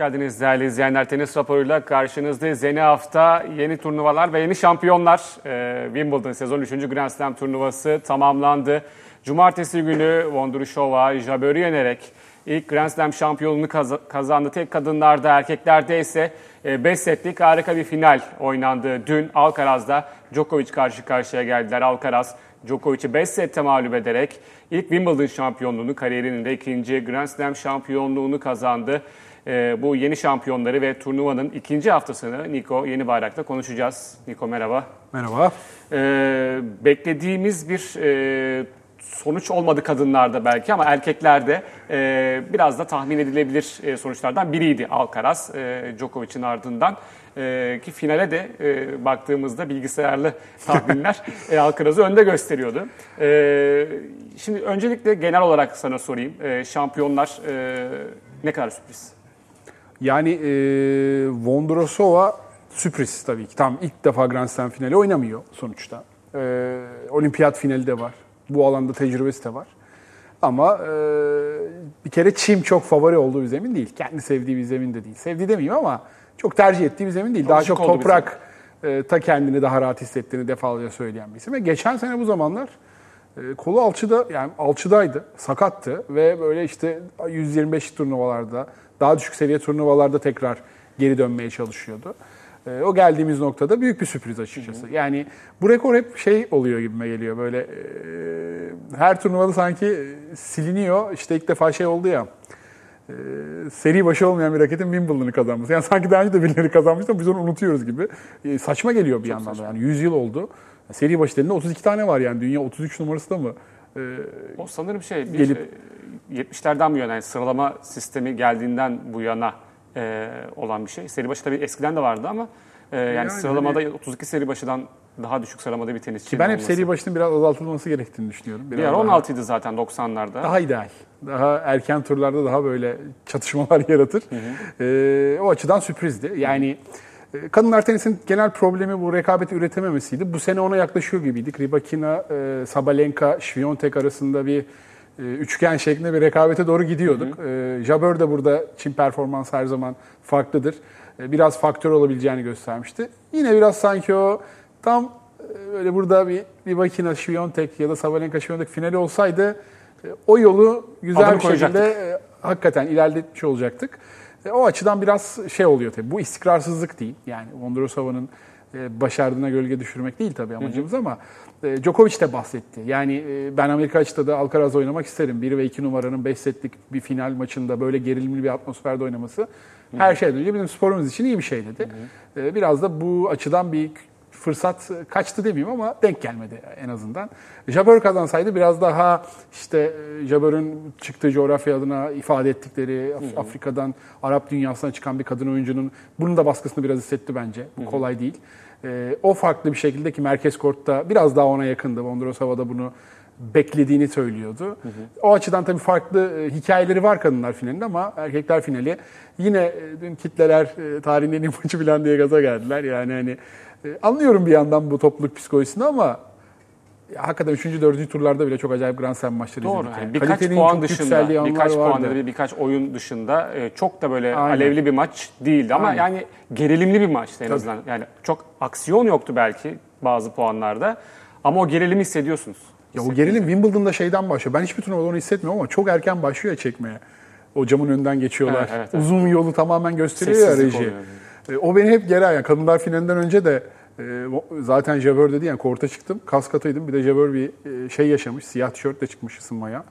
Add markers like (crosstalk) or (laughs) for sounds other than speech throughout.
Geldiniz değerli izleyenler. Tenis raporuyla karşınızdayız. Yeni hafta yeni turnuvalar ve yeni şampiyonlar. Ee, Wimbledon sezon 3. Grand Slam turnuvası tamamlandı. Cumartesi günü Vondrushova Jabber'ı yenerek ilk Grand Slam şampiyonluğunu kaz- kazandı. Tek kadınlarda, erkeklerde ise 5 setlik harika bir final oynandı. Dün Alcaraz'da Djokovic karşı karşıya geldiler. Alcaraz Djokovic'i 5 sette mağlup ederek ilk Wimbledon şampiyonluğunu, kariyerinin de ikinci Grand Slam şampiyonluğunu kazandı. Ee, bu yeni şampiyonları ve turnuvanın ikinci haftasını Niko Yeni Bayrak'ta konuşacağız. Niko merhaba. Merhaba. Ee, beklediğimiz bir e, sonuç olmadı kadınlarda belki ama erkeklerde e, biraz da tahmin edilebilir e, sonuçlardan biriydi Alcaraz, e, Djokovic'in ardından. E, ki finale de e, baktığımızda bilgisayarlı (laughs) tahminler e, Alcaraz'ı önde gösteriyordu. E, şimdi öncelikle genel olarak sana sorayım. E, şampiyonlar e, ne kadar sürpriz? Yani e, Vondrosova sürpriz tabii ki. Tam ilk defa Grand Slam finali oynamıyor sonuçta. E, olimpiyat finali de var. Bu alanda tecrübesi de var. Ama e, bir kere çim çok favori olduğu bir zemin değil. Kendi sevdiği bir zemin de değil. Sevdiği demeyeyim ama çok tercih ettiği bir zemin değil. Daha Alışık çok toprak e, ta kendini daha rahat hissettiğini defalarca söyleyen bir isim. Ve geçen sene bu zamanlar e, kolu alçıda yani alçıdaydı, sakattı ve böyle işte 125 turnuvalarda, daha düşük seviye turnuvalarda tekrar geri dönmeye çalışıyordu. E, o geldiğimiz noktada büyük bir sürpriz açıkçası. Yani bu rekor hep şey oluyor gibime geliyor böyle e, her turnuvada sanki siliniyor. İşte ilk defa şey oldu ya e, seri başı olmayan bir raketin Wimbledon'ı kazanması. Yani sanki daha önce de birileri kazanmıştı ama biz onu unutuyoruz gibi. E, saçma geliyor bir yandan da yani 100 yıl oldu. Seri başı dediğinde 32 tane var yani dünya 33 numarası da mı? E, O sanırım şey, bir, Gelip- e, 70'lerden bu yana, yani sıralama sistemi geldiğinden bu yana e, olan bir şey. Seri başı tabii eskiden de vardı ama e, yani, Yani sıralamada 32 seri başıdan daha düşük sıralamada bir tenisçi ben hep olması. seri başının biraz azaltılması gerektiğini düşünüyorum. Biraz Bir ara daha- 16 idi zaten 90'larda. Daha ideal. Daha erken turlarda daha böyle çatışmalar (laughs) yaratır. Ee, o açıdan sürprizdi. Yani e, kadınlar tenisinin genel problemi bu rekabeti üretememesiydi. Bu sene ona yaklaşıyor gibiydik. Rybakina, e, Sabalenka, Świątek arasında bir e, üçgen şeklinde bir rekabete doğru gidiyorduk. E, Jabeur de burada Çin performans her zaman farklıdır. E, biraz faktör olabileceğini göstermişti. Yine biraz sanki o tam e, böyle burada bir Rybakina, Świątek ya da Sabalenka, Świątek finali olsaydı e, o yolu güzel Adını bir şekilde e, hakikaten ilerletmiş olacaktık. E, o açıdan biraz şey oluyor tabii. Bu istikrarsızlık değil. Yani Vondrosova'nın e, başardığına gölge düşürmek değil tabii amacımız ama e, Djokovic de bahsetti. Yani e, ben Amerika açıkta da Alcaraz oynamak isterim. 1 ve 2 numaranın 5 setlik bir final maçında böyle gerilimli bir atmosferde oynaması her şeyden önce bizim sporumuz için iyi bir şey dedi. E, biraz da bu açıdan bir fırsat kaçtı demeyeyim ama denk gelmedi en azından. Jabeur kazansaydı biraz daha işte e, Jabeur'ün çıktığı coğrafya adına ifade ettikleri Af- Afrika'dan Arap dünyasına çıkan bir kadın oyuncunun bunun da baskısını biraz hissetti bence. Bu kolay değil. E, o farklı bir şekilde ki merkez kortta biraz daha ona yakındı. Vondrosova da bunu beklediğini söylüyordu. O açıdan tabii farklı e, hikayeleri var kadınlar finalinde ama erkekler finali yine e, dün kitleler e, tarihin en iyi maçı falan diye gaza geldiler. Yani hani e, anlıyorum bir yandan bu topluluk psikolojisini ama hakikaten 3. 4. turlarda bile çok acayip Grand Slam maçları Doğru. izledik. Yani birkaç Kalitenin puan dışında, birkaç puan vardı. ya da birkaç oyun dışında e, çok da böyle Aynen. alevli bir maç değildi ama Aynen. yani gerilimli bir maçtı en azından. Yani çok aksiyon yoktu belki bazı puanlarda ama o gerilimi hissediyorsunuz. Ya o gerilim Wimbledon'da şeyden başlıyor. Ben hiçbir turnuvada onu hissetmiyorum ama çok erken başlıyor ya çekmeye. O camın önünden geçiyorlar. Evet, evet, evet. Uzun yolu tamamen gösteriyor ya Sessizlik reji. oluyor. E, o beni hep geri yani kadınlar finalinden önce de e, o- zaten Jabeur dedi yani korta çıktım. Kaskatıydım. Bir de Jabeur bir e, şey yaşamış. Siyah tişörtle çıkmış ısınmaya.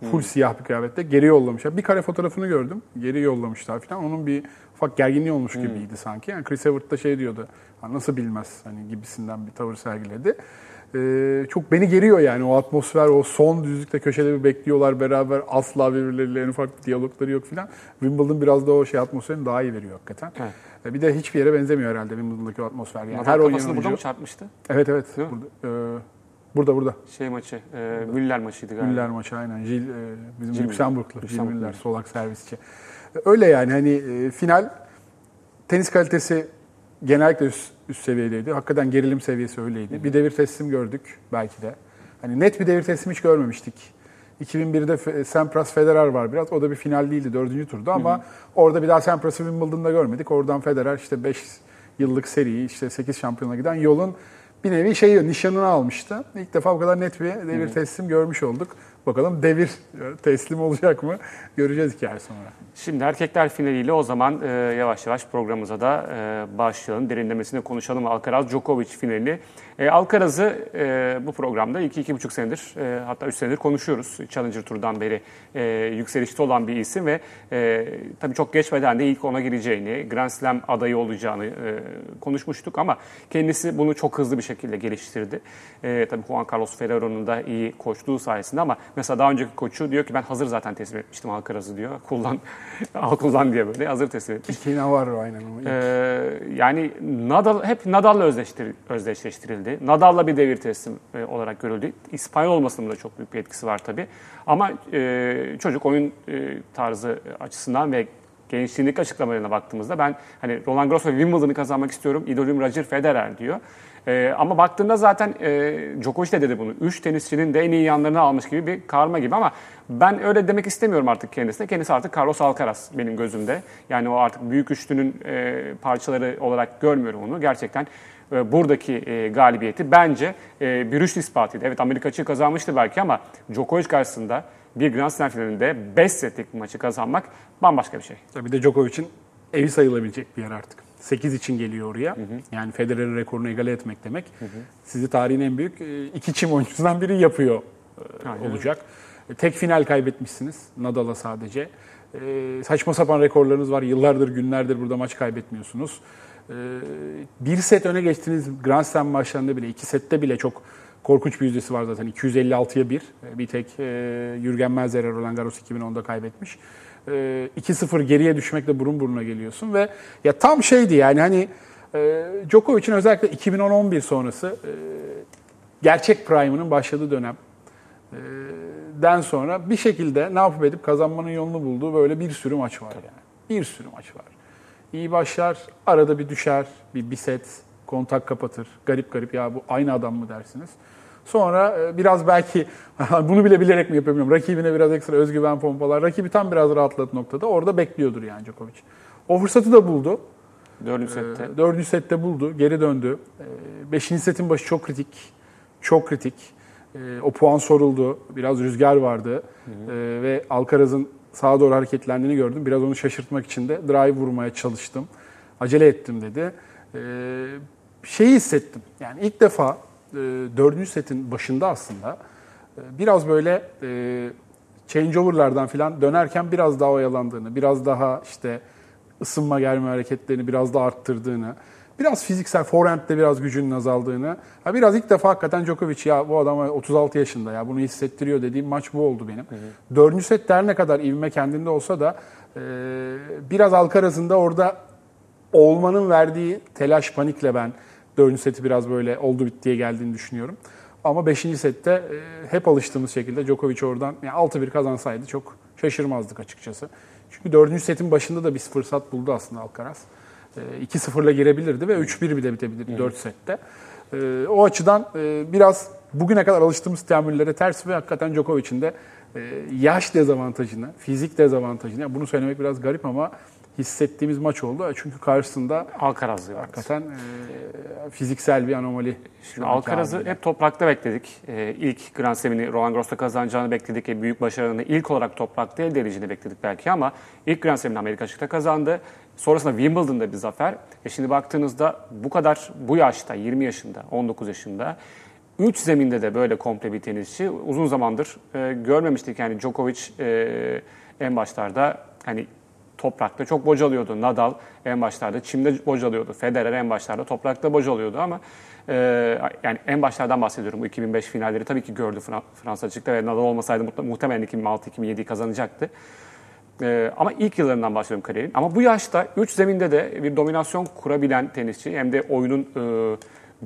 Full Hmm. siyah bir kıyafette. Geri yollamışlar. Bir kare fotoğrafını gördüm. Geri yollamışlar falan. Onun bir ufak gerginliği olmuş Hmm. gibiydi sanki. Yani Chris Evert da şey diyordu. "Ha, nasıl bilmez hani gibisinden bir tavır sergiledi. Ee, çok beni geriyor yani o atmosfer, o son düzlükte köşede bir bekliyorlar beraber. Asla birbirleriyle bir diyalogları yok filan. Wimbledon biraz da o şey atmosferini daha iyi veriyor hakikaten. Evet. Ee, Bir de hiçbir yere benzemiyor herhalde Wimbledon'daki atmosfer. Yani Nadal her oynayan kafasını burada oyuncu- mı çarpmıştı? Evet evet. Burada, e, burada burada. Şey maçı, e, Müller maçıydı galiba. Müller maçı aynen. Jil, e, bizim Jil Lüksemburglu. Jil. Müller, solak servisçi. Öyle yani hani e, final tenis kalitesi genellikle üst, üst seviyedeydi. Hakikaten gerilim seviyesi öyleydi. Bir devir teslim gördük belki de. Hani net bir devir teslim hiç görmemiştik. 2001'de Fe- Sampras Federer var biraz. O da bir final değildi. Dördüncü turda ama orada bir daha Sampras'ı Wimbledon'da görmedik. Oradan Federer işte 5 yıllık seriyi işte 8 şampiyona giden yolun bir nevi şeyi nişanını almıştı. İlk defa bu kadar net bir devir teslim görmüş olduk. Bakalım devir teslim olacak mı? Göreceğiz iki ay sonra. Şimdi erkekler finaliyle o zaman e, yavaş yavaş programımıza da e, başlayalım. Derinlemesine konuşalım Alcaraz Djokovic finali. E, Alcaraz'ı e, bu programda 2-2,5 senedir e, hatta 3 senedir konuşuyoruz. Challenger Tur'dan beri e, yükselişte olan bir isim ve e, tabii çok geçmeden de ilk ona gireceğini, Grand Slam adayı olacağını e, konuşmuştuk ama kendisi bunu çok hızlı bir şekilde geliştirdi. E, tabii Juan Carlos Ferrero'nun da iyi koçluğu sayesinde ama mesela daha önceki koçu diyor ki ben hazır zaten teslim etmiştim Alcaraz'ı diyor. Kullan, (laughs) al kullan diye böyle hazır teslim etmiş. İki Navarro aynen. Ee, yani Nadal hep Nadal'la özdeştir, özdeşleştirildi. Nadal'la bir devir teslim e, olarak görüldü. İspanyol olmasının da çok büyük bir etkisi var tabii. Ama e, çocuk oyun e, tarzı açısından ve gençliğindeki açıklamalarına baktığımızda ben hani Roland Garros ve Wimbledon'ı kazanmak istiyorum. İdolüm Roger Federer diyor. Ee, ama baktığında zaten e, Djokovic de dedi bunu. Üç tenisçinin de en iyi yanlarını almış gibi bir karma gibi ama ben öyle demek istemiyorum artık kendisine. Kendisi artık Carlos Alcaraz benim gözümde. Yani o artık büyük üçlünün e, parçaları olarak görmüyorum onu. Gerçekten e, buradaki e, galibiyeti bence e, bir rüşt ispatıydı. Evet Amerika açığı kazanmıştı belki ama Djokovic karşısında bir Grand Slam finalinde 5 setlik maçı kazanmak bambaşka bir şey. Tabii de Djokovic'in evi sayılabilecek bir yer artık. 8 için geliyor oraya. Yani Federer'in rekorunu egale etmek demek. Sizi tarihin en büyük e, iki çim oyuncusundan biri yapıyor e, Aynen. olacak. E, Tek final kaybetmişsiniz Nadal'a sadece. E, saçma sapan rekorlarınız var. Yıllardır, günlerdir burada maç kaybetmiyorsunuz. E, bir set öne geçtiniz Grand Slam maçlarında bile, iki sette bile çok korkunç bir yüzdesi var zaten. 256'ya 1. E, Bir tek e, Jürgen Melzer'e Roland Garros 2010'da kaybetmiş. E, 2-0 geriye düşmekle burun buruna geliyorsun ve ya tam şeydi yani hani e, Djokovic'in özellikle 2011 sonrası e, gerçek prime'ının başladığı dönem e, den sonra bir şekilde ne yapıp edip kazanmanın yolunu bulduğu böyle bir sürü maç var yani. Bir sürü maç var. İyi başlar, arada bir düşer, bir, bir set, kontak kapatır. Garip garip ya bu aynı adam mı dersiniz. Sonra e, biraz belki (laughs) bunu bile bilerek mi yapamıyorum. Rakibine biraz ekstra özgüven pompalar. Rakibi tam biraz rahatladı noktada. Orada bekliyordur yani Djokovic. O fırsatı da buldu. Dördüncü sette. Ee, Dördüncü sette buldu, geri döndü. Ee, Beşinci setin başı çok kritik, çok kritik. Ee, O puan soruldu, biraz rüzgar vardı Ee, ve Alcaraz'ın sağa doğru hareketlendiğini gördüm. Biraz onu şaşırtmak için de drive vurmaya çalıştım. Acele ettim dedi. Ee, Şeyi hissettim, yani ilk defa e, dördüncü setin başında aslında e, biraz böyle e, changeover'lardan falan dönerken biraz daha oyalandığını, biraz daha işte ısınma germe hareketlerini biraz daha arttırdığını, biraz fiziksel forehand'de biraz gücünün azaldığını, ha biraz ilk defa hakikaten Djokovic ya bu adam 36 yaşında ya bunu hissettiriyor dediğim maç bu oldu benim. Dördüncü set her ne kadar ivme kendinde olsa da e, biraz Alcaraz'ın da orada olmanın verdiği telaş panikle ben dördüncü seti biraz böyle oldu bittiye geldiğini düşünüyorum. Ama beşinci sette e, hep alıştığımız şekilde Djokovic oradan yani 6-1 kazansaydı çok şaşırmazdık açıkçası. Çünkü dördüncü setin başında da bir fırsat buldu aslında Alcaraz. E, 2-0'la girebilirdi ve 3-1 bile bitebilirdi 4 sette. E, o açıdan e, biraz bugüne kadar alıştığımız teamüllere ters ve hakikaten Djokovic'in de e, yaş dezavantajını, fizik dezavantajını, yani bunu söylemek biraz garip ama hissettiğimiz maç oldu. Çünkü karşısında Alcaraz'ı hakikaten e, fiziksel bir anomali. Şimdi Alcaraz'ı hep toprakta bekledik. Ee, ilk Grand Slam'ini Roland Garros'ta kazanacağını bekledik. E, büyük başarını ilk olarak toprakta elde edeceğini bekledik belki ama ilk Grand Slam'ini Amerika açıkta kazandı. Sonrasında Wimbledon'da bir zafer. E şimdi baktığınızda bu kadar bu yaşta, 20 yaşında, 19 yaşında 3 zeminde de böyle komple bir tenisçi uzun zamandır e, görmemiştik. Yani Djokovic e, en başlarda hani toprakta çok bocalıyordu. Nadal en başlarda çimde bocalıyordu. Federer en başlarda toprakta bocalıyordu ama e, yani en başlardan bahsediyorum. Bu 2005 finalleri tabii ki gördü Fra- Fransa açıkta ve Nadal olmasaydı muhte- muhtemelen 2006-2007'yi kazanacaktı. E, ama ilk yıllarından bahsediyorum kariyerin. Ama bu yaşta 3 zeminde de bir dominasyon kurabilen tenisçi hem de oyunun e,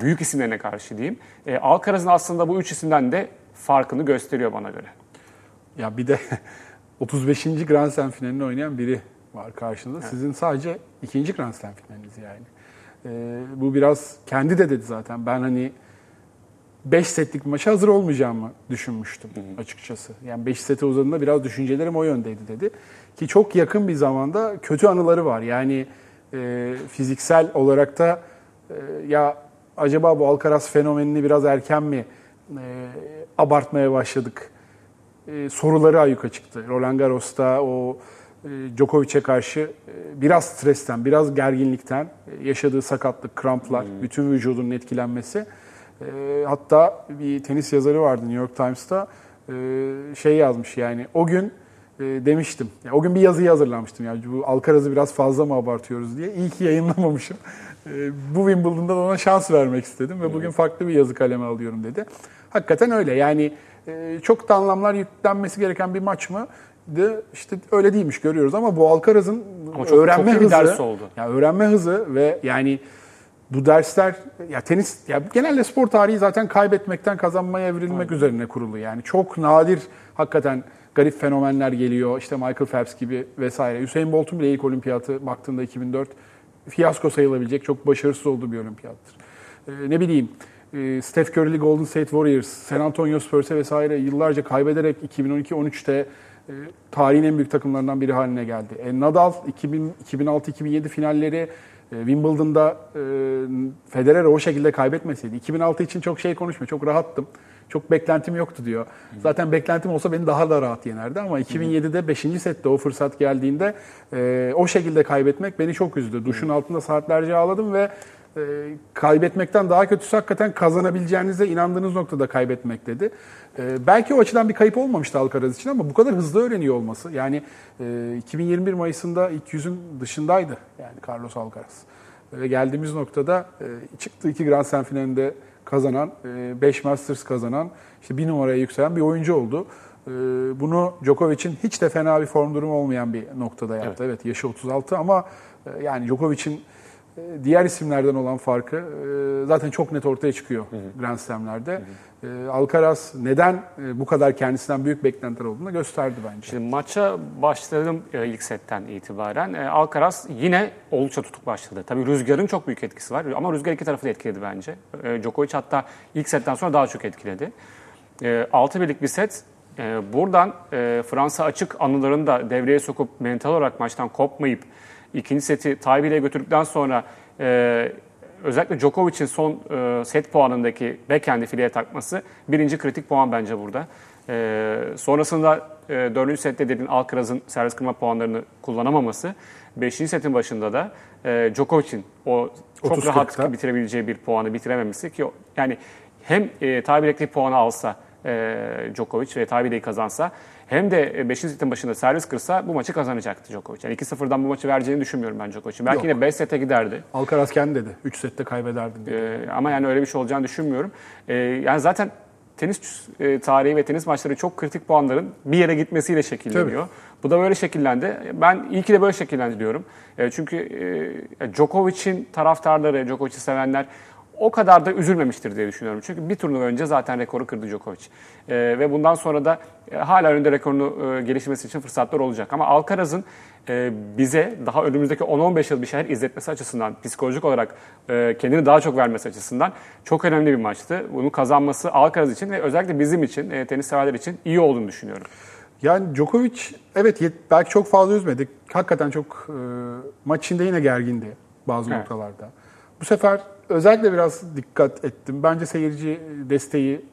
büyük isimlerine karşı diyeyim. E, Alcaraz'ın aslında bu üç isimden de farkını gösteriyor bana göre. Ya bir de (laughs) 35. Grand Slam finalini oynayan biri var karşınızda. Sizin sadece ikinci Grand Slam finaliniz yani. Ee, bu biraz kendi de dedi zaten. Ben hani 5 setlik maça hazır olmayacağımı düşünmüştüm açıkçası. Yani 5 sete uzadığında biraz düşüncelerim o yöndeydi dedi. Ki çok yakın bir zamanda kötü anıları var. Yani e, fiziksel olarak da e, ya acaba bu Alcaraz fenomenini biraz erken mi e, abartmaya başladık e, soruları ayyuka çıktı. Roland Garros'ta o Djokovic'e karşı e, biraz stresten, biraz gerginlikten e, yaşadığı sakatlık, kramplar, bütün vücudunun etkilenmesi. E, hatta bir tenis yazarı vardı New York Times'ta şey yazmış yani o gün demiştim. O gün bir yazı hazırlamıştım. Yani bu Alcaraz'ı biraz fazla mı abartıyoruz diye. İyi ki yayınlamamışım. Bu Wimbledon'da da ona şans vermek istedim ve bugün farklı bir yazı kaleme alıyorum dedi. Hakikaten öyle. Yani çok da anlamlar yüklenmesi gereken bir maç mı? De işte öyle değilmiş görüyoruz ama bu Alcaraz'ın öğrenme hızı ders oldu. Ya öğrenme hızı ve yani bu dersler ya tenis ya genelde spor tarihi zaten kaybetmekten kazanmaya evrilmek üzerine kurulu. Yani çok nadir hakikaten garip fenomenler geliyor. İşte Michael Phelps gibi vesaire. Hüseyin Bolt'un bile ilk olimpiyatı baktığında 2004 fiyasko sayılabilecek çok başarısız olduğu bir olimpiyattır. Ee, ne bileyim e, Steph Curry'li Golden State Warriors, San Antonio Spurs'e vesaire yıllarca kaybederek 2012-13'te e, tarihin en büyük takımlarından biri haline geldi. E, Nadal 2000 2006-2007 finalleri e, Wimbledon'da e, Federer o şekilde kaybetmeseydi. 2006 için çok şey konuşmuyor. Çok rahattım. Çok beklentim yoktu diyor. Zaten beklentim olsa beni daha da rahat yenerdi ama 2007'de 5. sette o fırsat geldiğinde e, o şekilde kaybetmek beni çok üzdü. Duşun altında saatlerce ağladım ve e, kaybetmekten daha kötüsü hakikaten kazanabileceğinize inandığınız noktada kaybetmek dedi. E, belki o açıdan bir kayıp olmamıştı Alcaraz için ama bu kadar hızlı öğreniyor olması. Yani e, 2021 Mayıs'ında ilk yüzün dışındaydı yani Carlos Alcaraz. Ve geldiğimiz noktada e, çıktığı iki Grand Slam finalinde kazanan, 5 Masters kazanan, işte bir numaraya yükselen bir oyuncu oldu. E, Bunu Djokovic'in hiç de fena bir form durumu olmayan bir noktada yaptı. Evet, yaşı 36 ama e, yani Djokovic'in e, diğer isimlerden olan farkı e, zaten çok net ortaya çıkıyor Grand Slam'lerde. E, Alcaraz neden e, bu kadar kendisinden büyük beklentiler olduğunu gösterdi bence. Şimdi maça başladım e, ilk setten itibaren. E, Alcaraz yine oldukça tutuk başladı. Tabii rüzgarın çok büyük etkisi var ama rüzgar iki tarafı da etkiledi bence. E, Djokovic hatta ilk setten sonra daha çok etkiledi. E, 6 birlik bir set. E, buradan e, Fransa açık anılarını da devreye sokup mental olarak maçtan kopmayıp ikinci seti tie götürdükten sonra e, özellikle Djokovic'in son e, set puanındaki backhand'i fileye takması birinci kritik puan bence burada. E, sonrasında e, dördüncü sette dediğin Alcaraz'ın servis kırma puanlarını kullanamaması. Beşinci setin başında da e, Djokovic'in o çok 30-40'ta. rahat bitirebileceği bir puanı bitirememesi ki yani hem e, tie puanı alsa e, Djokovic ve tie kazansa hem de 5. setin başında servis kırsa bu maçı kazanacaktı Djokovic. Yani 2-0'dan bu maçı vereceğini düşünmüyorum ben Djokovic'in. Belki Yok. yine 5 sete giderdi. Alcaraz kendi dedi. 3 sette kaybederdim. dedi. Ee, ama yani öyle bir şey olacağını düşünmüyorum. Ee, yani zaten tenis e, tarihi ve tenis maçları çok kritik puanların bir yere gitmesiyle şekilleniyor. Bu da böyle şekillendi. Ben iyi ki de böyle şekillendi diyorum. E, çünkü e, Djokovic'in taraftarları, Djokovic'i sevenler o kadar da üzülmemiştir diye düşünüyorum. Çünkü bir turnuva önce zaten rekoru kırdı Djokovic. E, ve bundan sonra da e, hala önünde rekorunu e, gelişmesi için fırsatlar olacak. Ama Alcaraz'ın e, bize daha önümüzdeki 10-15 yıl bir şeyler izletmesi açısından, psikolojik olarak e, kendini daha çok vermesi açısından çok önemli bir maçtı. Bunu kazanması Alcaraz için ve özellikle bizim için, e, tenis severler için iyi olduğunu düşünüyorum. Yani Djokovic evet yet- belki çok fazla üzmedik. Hakikaten çok e, maç içinde yine gergindi bazı Evet. noktalarda. Bu sefer özellikle biraz dikkat ettim. Bence seyirci desteği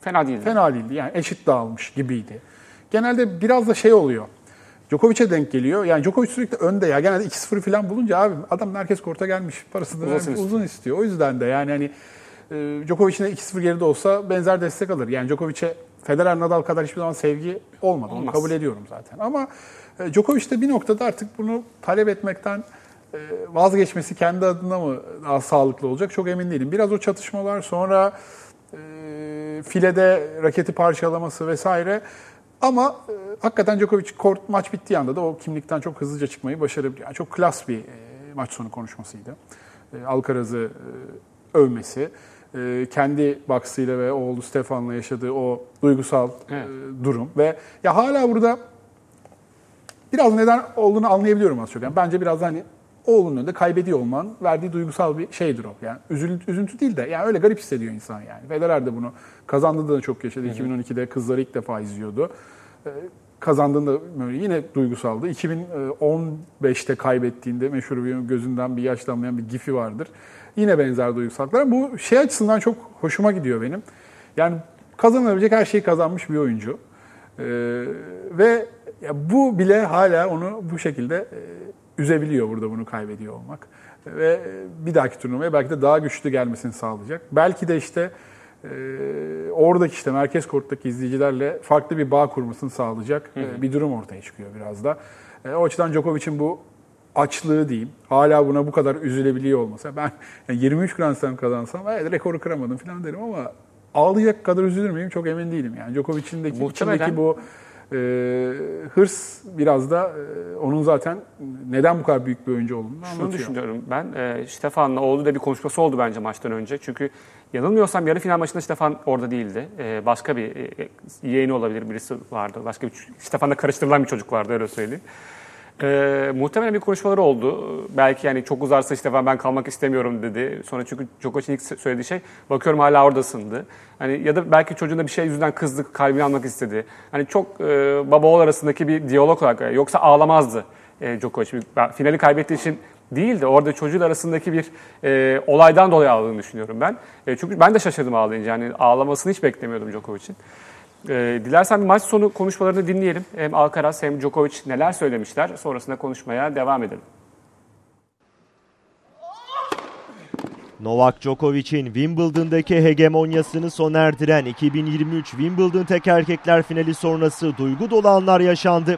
Fena değildi. fena değildi. Yani eşit dağılmış gibiydi. Genelde biraz da şey oluyor. Djokovic'e denk geliyor. Yani Djokovic sürekli önde ya. Genelde 2-0 falan bulunca abi adam herkes korta gelmiş. Parasını Uzasın vermiş, istiyor. uzun istiyor. O yüzden de yani hani e, Djokovic'in de 2-0 geride olsa benzer destek alır. Yani Djokovic'e Federer Nadal kadar hiçbir zaman sevgi olmadı. Onu Olmaz. kabul ediyorum zaten. Ama e, Djokovic de bir noktada artık bunu talep etmekten vazgeçmesi kendi adına mı daha sağlıklı olacak çok emin değilim. Biraz o çatışmalar sonra e, filede raketi parçalaması vesaire. Ama e, hakikaten Djokovic kort maç bittiği anda da o kimlikten çok hızlıca çıkmayı başarabiliyor. Yani çok klas bir e, maç sonu konuşmasıydı. E, Alcaraz'ı e, övmesi, e, kendi box'ıyla ve oğlu Stefan'la yaşadığı o duygusal Evet. e, durum ve ya hala burada biraz neden olduğunu anlayabiliyorum az çok. Yani bence biraz hani oğlunun önünde kaybediyor olman verdiği duygusal bir şeydir o. Yani üzüntü, üzüntü değil de yani öyle garip hissediyor insan yani. Federer de bunu kazandığı da çok yaşadı. 2012'de kızları ilk defa izliyordu. Ee, kazandığında böyle yine duygusaldı. 2015'te kaybettiğinde meşhur bir gözünden bir yaş damlayan bir gifi vardır. Yine benzer duygusallıklar. Bu şey açısından çok hoşuma gidiyor benim. Yani kazanabilecek her şeyi kazanmış bir oyuncu. Ee, ve ya bu bile hala onu bu şekilde e, üzebiliyor burada bunu kaybediyor olmak. Ve bir dahaki turnuvaya belki de daha güçlü gelmesini sağlayacak. Belki de işte e, oradaki işte merkez korttaki izleyicilerle farklı bir bağ kurmasını sağlayacak e, bir durum ortaya çıkıyor biraz da. E, o açıdan Djokovic'in bu açlığı diyeyim. Hala buna bu kadar üzülebiliyor olmasa. Ben (laughs) yani 23 Grand Slam kazansam evet, rekoru kıramadım falan derim ama ağlayacak kadar üzülür müyüm çok emin değilim. Yani Djokovic'in de içindeki bu e, hırs biraz da e, onun zaten neden bu kadar büyük bir oyuncu olduğunu Şunu anlatıyor. düşünüyorum ben. E, Stefan'la oğlu da bir konuşması oldu bence maçtan önce. Çünkü yanılmıyorsam yarı final maçında Stefan orada değildi. E, başka bir e, yeğeni olabilir birisi vardı. Başka bir Stefan'la karıştırılan bir çocuk vardı öyle söyleyeyim. E, muhtemelen bir konuşmaları oldu. Belki yani çok uzarsa Stefan ben kalmak istemiyorum dedi. Sonra çünkü Djokovic'in ilk söylediği şey bakıyorum hala oradasındı. Hani ya da belki çocuğuna bir şey yüzünden kızdı, kalbini almak istedi. Hani çok e, baba oğul arasındaki bir diyalog olarak yoksa ağlamazdı e, Djokovic. Ben Finali kaybettiği için değil de orada çocuğun arasındaki bir e, olaydan dolayı ağladığını düşünüyorum ben. E, çünkü ben de şaşırdım ağlayınca. Yani ağlamasını hiç beklemiyordum Djokovic'in. E, dilersen maç sonu konuşmalarını dinleyelim. Hem Alcaraz hem Djokovic neler söylemişler. Sonrasında konuşmaya devam edelim. Novak Djokovic'in Wimbledon'daki hegemonyasını sona erdiren 2023 Wimbledon tek erkekler finali sonrası duygu dolu anlar yaşandı.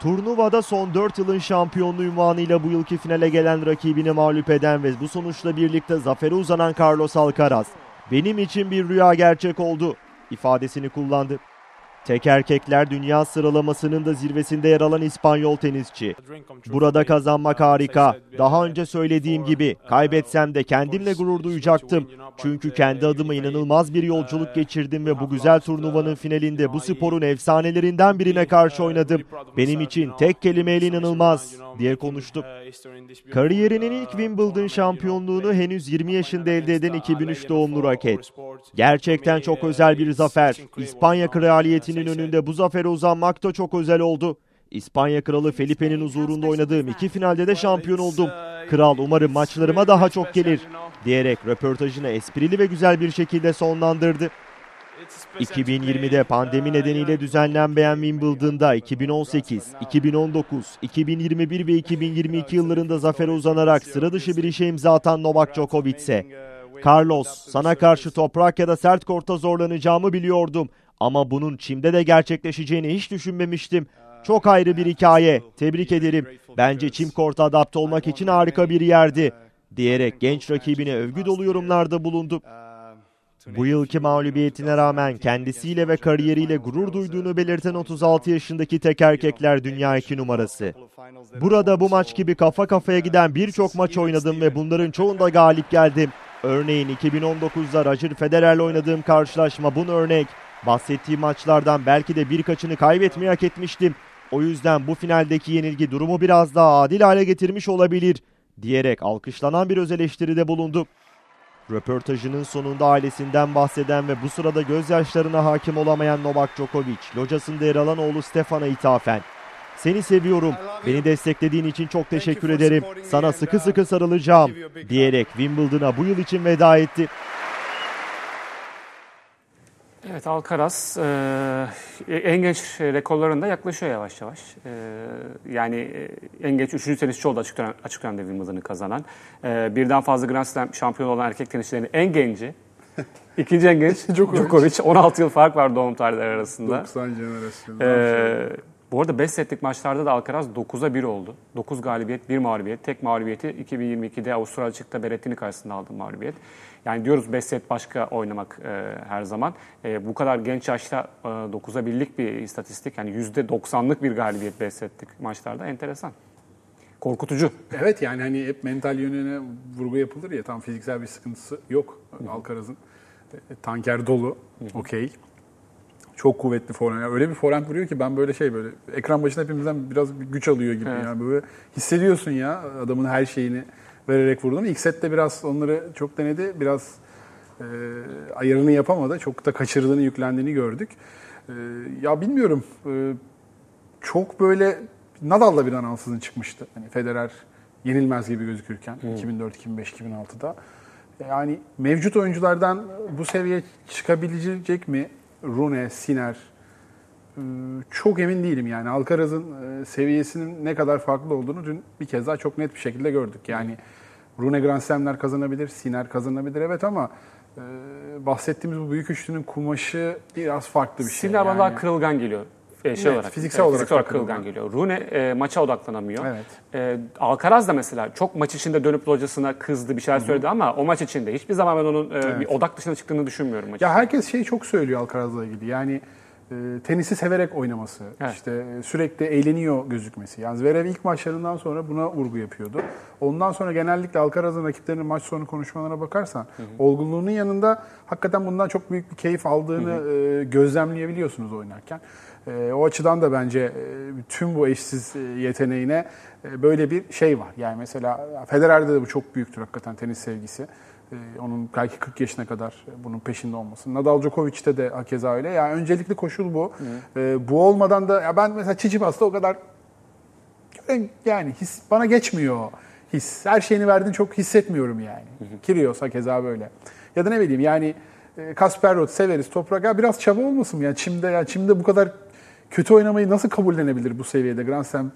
Turnuvada son 4 yılın şampiyonluğu unvanıyla bu yılki finale gelen rakibini mağlup eden ve bu sonuçla birlikte zafere uzanan Carlos Alcaraz, benim için bir rüya gerçek oldu ifadesini kullandı. Tek erkekler dünya sıralamasının da zirvesinde yer alan İspanyol tenisçi. Burada kazanmak harika. Daha önce söylediğim gibi kaybetsem de kendimle gurur duyacaktım. Çünkü kendi adıma inanılmaz bir yolculuk geçirdim ve bu güzel turnuvanın finalinde bu sporun efsanelerinden birine karşı oynadım. Benim için tek kelimeyle inanılmaz diye konuştu. Kariyerinin ilk Wimbledon şampiyonluğunu henüz 20 yaşında elde eden 2003 doğumlu raket. Gerçekten çok özel bir zafer. İspanya kraliyetinin önünde bu zafere uzanmak da çok özel oldu. İspanya kralı Felipe'nin huzurunda oynadığım iki finalde de şampiyon oldum. Kral umarım maçlarıma daha çok gelir diyerek röportajını esprili ve güzel bir şekilde sonlandırdı. 2020'de pandemi nedeniyle düzenlenmeyen Wimbledon'da 2018, 2019, 2021 ve 2022 yıllarında zafere uzanarak sıra dışı bir işe imza atan Novak Djokovic'e Carlos, sana karşı toprak ya da sert korta zorlanacağımı biliyordum ama bunun çimde de gerçekleşeceğini hiç düşünmemiştim. Çok ayrı bir hikaye. Tebrik ederim. Bence çim korta adapte olmak için harika bir yerdi diyerek genç rakibine övgü dolu yorumlarda bulundu. Bu yılki mağlubiyetine rağmen kendisiyle ve kariyeriyle gurur duyduğunu belirten 36 yaşındaki tek erkekler dünya 2 numarası. Burada bu maç gibi kafa kafaya giden birçok maç oynadım ve bunların çoğunda galip geldim. Örneğin 2019'da Roger Federer'le oynadığım karşılaşma bunun örnek. Bahsettiğim maçlardan belki de birkaçını kaybetmeyi hak etmiştim. O yüzden bu finaldeki yenilgi durumu biraz daha adil hale getirmiş olabilir diyerek alkışlanan bir öz eleştiride bulundu. Röportajının sonunda ailesinden bahseden ve bu sırada gözyaşlarına hakim olamayan Novak Djokovic, locasında yer alan oğlu Stefan'a ithafen. Seni seviyorum, beni desteklediğin için çok teşekkür ederim, sana sıkı sıkı sarılacağım diyerek Wimbledon'a bu yıl için veda etti. Evet Alcaraz e, en genç rekorlarında yaklaşıyor yavaş yavaş. E, yani e, en genç üçüncü tenisçi oldu açık, dönem, açık dönemde Wimbledon'ı kazanan. E, birden fazla Grand Slam şampiyonu olan erkek tenisçilerin en genci. (laughs) İkinci en genç Djokovic. Djokovic. (laughs) 16 yıl fark var doğum tarihleri arasında. 90 jenerasyonu. Ee, bu arada 5 setlik maçlarda da Alcaraz 9'a 1 oldu. 9 galibiyet, 1 mağlubiyet. Tek mağlubiyeti 2022'de Avustralya açıkta Berrettini karşısında aldı mağlubiyet. Yani diyoruz 5 set başka oynamak e, her zaman. E, bu kadar genç yaşta e, 9'a 1'lik bir istatistik. Yani %90'lık bir galibiyet 5 setlik maçlarda enteresan. Korkutucu. Evet yani hani hep mental yönüne vurgu yapılır ya tam fiziksel bir sıkıntısı yok Alcaraz'ın. E, Tanker dolu, okey. Çok kuvvetli forehand. Yani öyle bir forehand vuruyor ki ben böyle şey böyle ekran başında hepimizden biraz bir güç alıyor gibi. Evet. Yani böyle hissediyorsun ya adamın her şeyini vererek vurduğunu. İlk sette biraz onları çok denedi. Biraz e, ayarını yapamadı. Çok da kaçırdığını, yüklendiğini gördük. E, ya bilmiyorum. E, çok böyle Nadal'la bir an ansızın çıkmıştı. Hani Federer yenilmez gibi gözükürken 2004, 2005, 2006'da. Yani mevcut oyunculardan bu seviyeye çıkabilecek mi? Rune, Siner, ee, çok emin değilim yani. Alcaraz'ın e, seviyesinin ne kadar farklı olduğunu dün bir kez daha çok net bir şekilde gördük. Yani Rune Grand Slam'ler kazanabilir, Siner kazanabilir evet ama e, bahsettiğimiz bu büyük üçlünün kumaşı biraz farklı bir şey. Sinir bana yani. daha kırılgan geliyor. E, şey Evet, olarak, fiziksel e, olarak fiziksel olarak kırılgan geliyor. Rune e, maça odaklanamıyor. Evet. E, Alcaraz da mesela çok maç içinde dönüp hocasına kızdı bir şeyler söyledi ama o maç içinde hiçbir zaman ben onun e, bir odak dışına çıktığını düşünmüyorum maç. Ya herkes şey çok söylüyor Alcaraz'la ilgili. Yani e, tenisi severek oynaması, Evet. işte e, sürekli eğleniyor gözükmesi. Yani Zverev ilk maçlarından sonra buna vurgu yapıyordu. Ondan sonra genellikle Alcaraz'ın rakiplerinin maç sonu konuşmalarına bakarsan, olgunluğunun yanında hakikaten bundan çok büyük bir keyif aldığını e, gözlemleyebiliyorsunuz oynarken. E, o açıdan da bence e, tüm bu eşsiz e, yeteneğine e, böyle bir şey var. Yani mesela Federer'de de bu çok büyüktür hakikaten tenis sevgisi. Ee, onun belki 40 yaşına kadar bunun peşinde olması. Nadal Djokovic'te de hakeza öyle. Yani öncelikli koşul bu. Ee, bu olmadan da ya ben mesela Çiçipas'ta o kadar yani his, bana geçmiyor his. Her şeyini verdiğini çok hissetmiyorum yani. Kyrgios hakeza böyle. Ya da ne bileyim yani e, Kasper Ruud severiz toprak. Ya biraz çaba olmasın mı? Yani çimde ya çimde bu kadar kötü oynamayı nasıl kabullenebilir bu seviyede Grand Slam?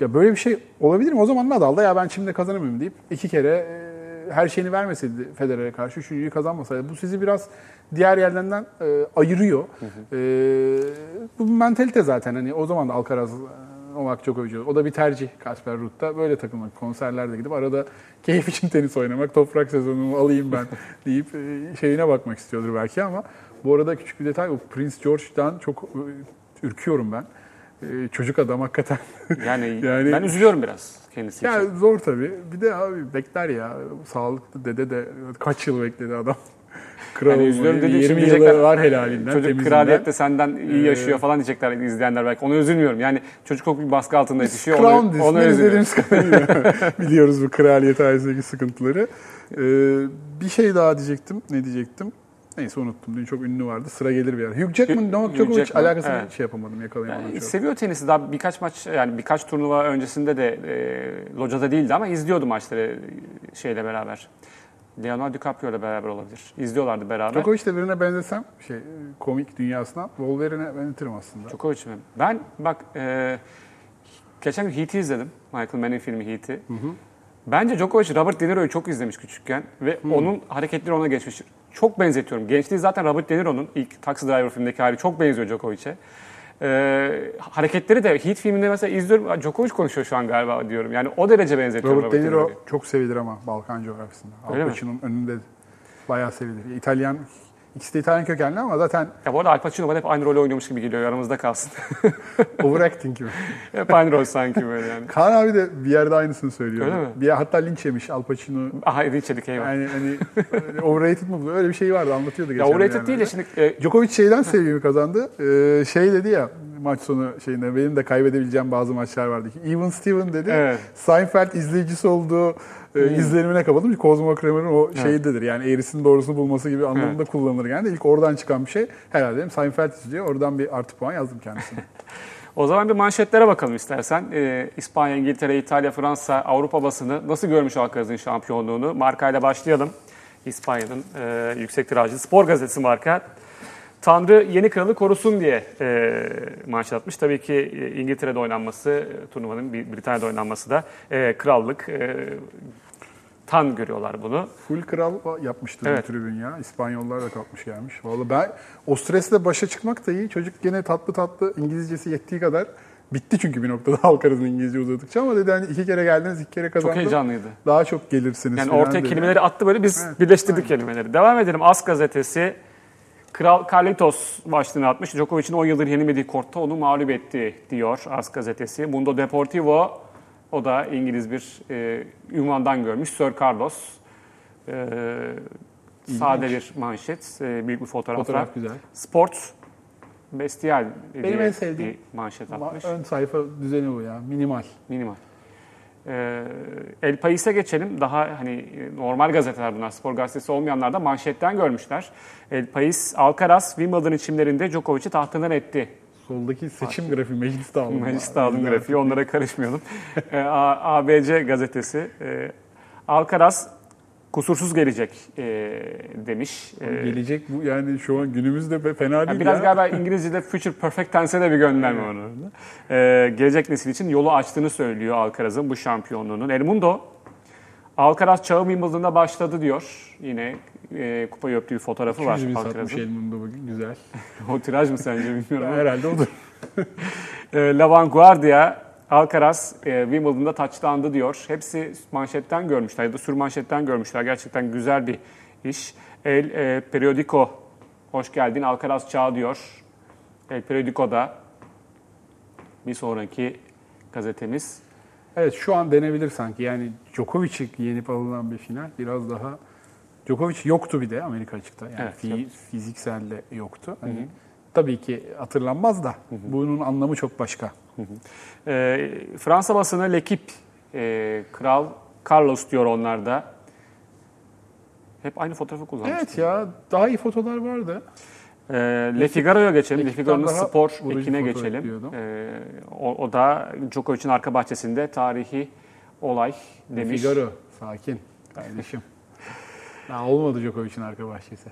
Ya böyle bir şey olabilir mi? O zaman Nadal da ya ben çimde kazanamıyorum deyip iki kere e, her şeyini vermeseydi Federer'e karşı üçüncüyü kazanmasaydı. Bu sizi biraz diğer yerlerinden e, ayırıyor. E, bu mentalite zaten. Hani o zaman da Alcaraz, e, Novak Djokovic o da bir tercih Kasper Ruud'da. Böyle takılmak, konserlerde gidip arada keyif için tenis oynamak, toprak sezonumu alayım ben (laughs) deyip e, şeyine bakmak istiyordur belki ama bu arada küçük bir detay o Prince George'dan çok e, ürküyorum ben. E, çocuk adam hakikaten. Yani, (laughs) Yani- ben üzülüyorum biraz kendisi Ya için. zor tabii. Bir de abi bekler ya. Sağlıklı dede de kaç yıl bekledi adam. (laughs) Kral Yani üzülüyorum olmayı. dediği için 20 diyecekler. yılı var helalinden, Çocuk temizinden. kraliyette senden iyi Ee, yaşıyor falan diyecekler izleyenler belki. Ona üzülmüyorum. Yani çocuk çok büyük baskı altında yetişiyor. Crown Onu, üzülüyorum. izlediğimiz (laughs) kadarıyla biliyoruz bu kraliyet ailesindeki sıkıntıları. Ee, bir şey daha diyecektim. Ne diyecektim? Neyse unuttum. Dün çok ünlü vardı. Sıra gelir bir ara. Hugh Jackman, Novak Djokovic alakasını evet. şey yapamadım, yakalayamadım Yani çok. seviyor tenisi. Daha birkaç maç yani birkaç turnuva öncesinde de e, locada değildi ama izliyordu maçları şeyle beraber. Leonardo DiCaprio ile beraber olabilir. İzliyorlardı beraber. Djokovic de birine benzesem şey komik dünyasına Wolverine'e benzetirim aslında. Djokovic mi? Ben bak e, geçen gün Heat'i izledim. Michael Mann'in filmi Heat'i. Bence Djokovic Robert De Niro'yu çok izlemiş küçükken ve onun hareketleri ona geçmiş. Çok benzetiyorum. Gençliği zaten Robert De Niro'nun ilk Taxi Driver filmindeki hali çok benziyor Djokovic'e. E, hareketleri de Heat filminde mesela izliyorum. "Aa, Djokovic konuşuyor şu an galiba diyorum. Yani o derece benzetiyorum Robert De Niro çok sevilir ama Balkan coğrafyasında. Al? Pacino'nun önünde bayağı sevilir. İtalyan, ikisi de İtalyan kökenli ama zaten Ya bu arada Al Pacino bana hep aynı rolü oynuyormuş gibi geliyor. Aramızda kalsın. (laughs) overacting gibi. (laughs) hep aynı rol sanki böyle yani. Kaan abi de bir yerde aynısını söylüyor. Öyle mi? Bir hatta linç yemiş Al Pacino. Aha Edith Çelik eyvah. Yani hani overrated mı? Öyle bir şey vardı anlatıyordu ya geçen overrated bir değil de şimdi e, Djokovic şeyden sevgimi kazandı. Ee, şey dedi ya maç sonu şeyinde benim de kaybedebileceğim bazı maçlar vardı. ki. Even Steven dedi. Evet. Seinfeld izleyicisi olduğu e, izlenimine kapatılmış. Cosmo Kramer'ın o şeyidir. Yani eğrisinin doğrusunu bulması gibi anlamında kullanılır. Yani ilk oradan çıkan bir şey. Herhalde dedim Seinfeld izliyor. Oradan bir artı puan yazdım kendisine. (laughs) O zaman bir manşetlere bakalım istersen. Ee, İspanya, İngiltere, İtalya, Fransa, Avrupa basını nasıl görmüş Alcaraz'ın şampiyonluğunu? Markayla başlayalım. İspanya'nın e, yüksek tirajlı spor gazetesi marka. Tanrı yeni kralı korusun diye e, manşet atmış. Tabii ki e, İngiltere'de oynanması, e, turnuvanın Britanya'da oynanması da e, krallık. E, tan görüyorlar bunu. Full kral yapmıştı Evet. tribün ya. İspanyollar da kalkmış gelmiş. Vallahi ben o stresle başa çıkmak da iyi. Çocuk gene tatlı tatlı İngilizcesi yettiği kadar bitti çünkü bir noktada (laughs) Alcaraz'ın İngilizce uzadıkça ama dedi hani iki kere geldiniz iki kere Çok kazandınız. heyecanlıydı. Daha çok gelirsiniz. Yani ortaya dedi. kelimeleri attı böyle biz Evet, birleştirdik aynen. kelimeleri. Devam edelim. As gazetesi Kral Carlitos başlığını atmış. Djokovic'in 10 yıldır yenilmediği kortta onu mağlup etti diyor As gazetesi. Mundo Deportivo o da İngiliz bir e, ünvandan görmüş. Sir Carlos. E, sade bir manşet, e, büyük bir fotoğrafla. Fotoğraf güzel. Sport Bestial Benim en sevdiğim bir manşet atmış. ön sayfa düzeni bu ya. Minimal. Minimal. Ee, El País'e geçelim. Daha hani normal gazeteler bunlar. Spor gazetesi olmayanlar da manşetten görmüşler. El País, Alcaraz Wimbledon çimlerinde Djokovic'i tahtından etti. Soldaki seçim grafiği meclis dağılımı. Meclis dağılım grafiği onlara karışmayalım. (laughs) Ee, ABC gazetesi. e, Alcaraz kusursuz gelecek e, demiş. E, Gelecek bu yani şu an günümüzde fena değil yani biraz ya. galiba İngilizce'de future perfect tense'e de bir gönderme orada. Ee, gelecek nesil için yolu açtığını söylüyor Alcaraz'ın bu şampiyonluğunun. El Mundo, Alcaraz çağı Wimbledon'da başladı diyor. Yine e, kupayı öptüğü fotoğrafı var 200 bin satmış Alcaraz'ın. Elmunda bugün güzel. (laughs) o tiraj mı sence bilmiyorum. Herhalde odur. (laughs) E, La Vanguardia, Alcaraz e, Wimbledon'da taçlandı diyor. Hepsi manşetten görmüşler ya da sür manşetten görmüşler. Gerçekten güzel bir iş. El e, Periodico, hoş geldin Alcaraz çağı diyor. El Periodico'da bir sonraki gazetemiz. Evet şu an denebilir sanki. Yani Djokovic'i yenip alınan bir final biraz daha Djokovic yoktu bir de Amerika açıkta. Yani Evet, fi- fiziksel de yoktu. Hani tabii ki hatırlanmaz da bunun anlamı çok başka. E, Fransa basını L'Equipe, e, Kral Carlos diyor onlar da. Hep aynı fotoğrafı kullanmış. Evet ya daha iyi fotolar vardı. E, Le Figaro'ya geçelim. Le Figaro'nun spor ekine geçelim. E, o, o da Djokovic'in arka bahçesinde tarihi olay demiş. Figaro sakin kardeşim. (laughs) Daha olmadı Djokovic'in arka bahçesi.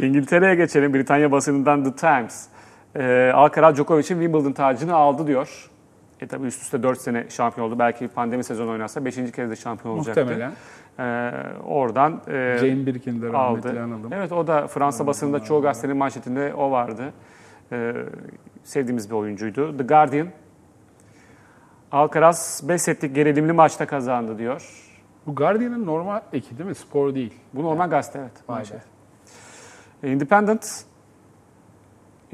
(laughs) İngiltere'ye geçelim. Britanya basınından The Times. Ee, Alcaraz Djokovic'in Wimbledon tacını aldı diyor. E tabi üst üste 4 sene şampiyon oldu. Belki pandemi sezonu oynarsa 5. kez de şampiyon olacaktı. Muhtemelen. Ee, oradan e, Jane Birkin de aldı. analım. Evet o da Fransa basınında çoğu gazetenin manşetinde o vardı. Ee, sevdiğimiz bir oyuncuydu. The Guardian. Alcaraz 5 setlik gerilimli maçta kazandı diyor. Bu Guardian'ın normal eki değil mi? Spor değil. Bu normal gazete evet. Manşet. Independent.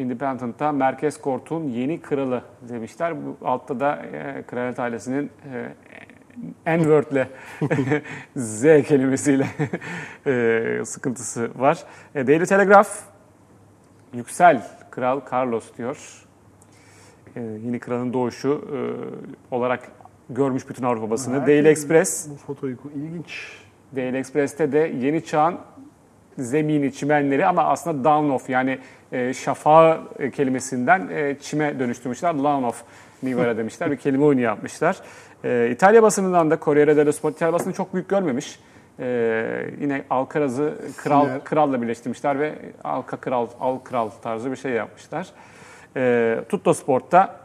Independent'ta Merkez Kort'un yeni kralı demişler. Bu altta da e, kraliyet ailesinin e, N-word'le (laughs) Z kelimesiyle (laughs) e, sıkıntısı var. E, Daily Telegraph Yüksel Kral Carlos diyor. E, yeni kralın doğuşu e, olarak görmüş bütün Avrupa basını. Daily Express Bu fotoyu ilginç. Daily Express'te de yeni çağın zemini, çimenleri ama aslında down off yani e, şafağı e, kelimesinden e, çime dönüştürmüşler. Down off Nivara demişler. Bir kelime oyunu yapmışlar. E, İtalya basınından da Corriere dello Sport İtalya basını çok büyük görmemiş. E, yine Alcaraz'ı kral Sinir. kralla birleştirmişler ve Alka kral, al kral tarzı bir şey yapmışlar. E, Tutto Sport'ta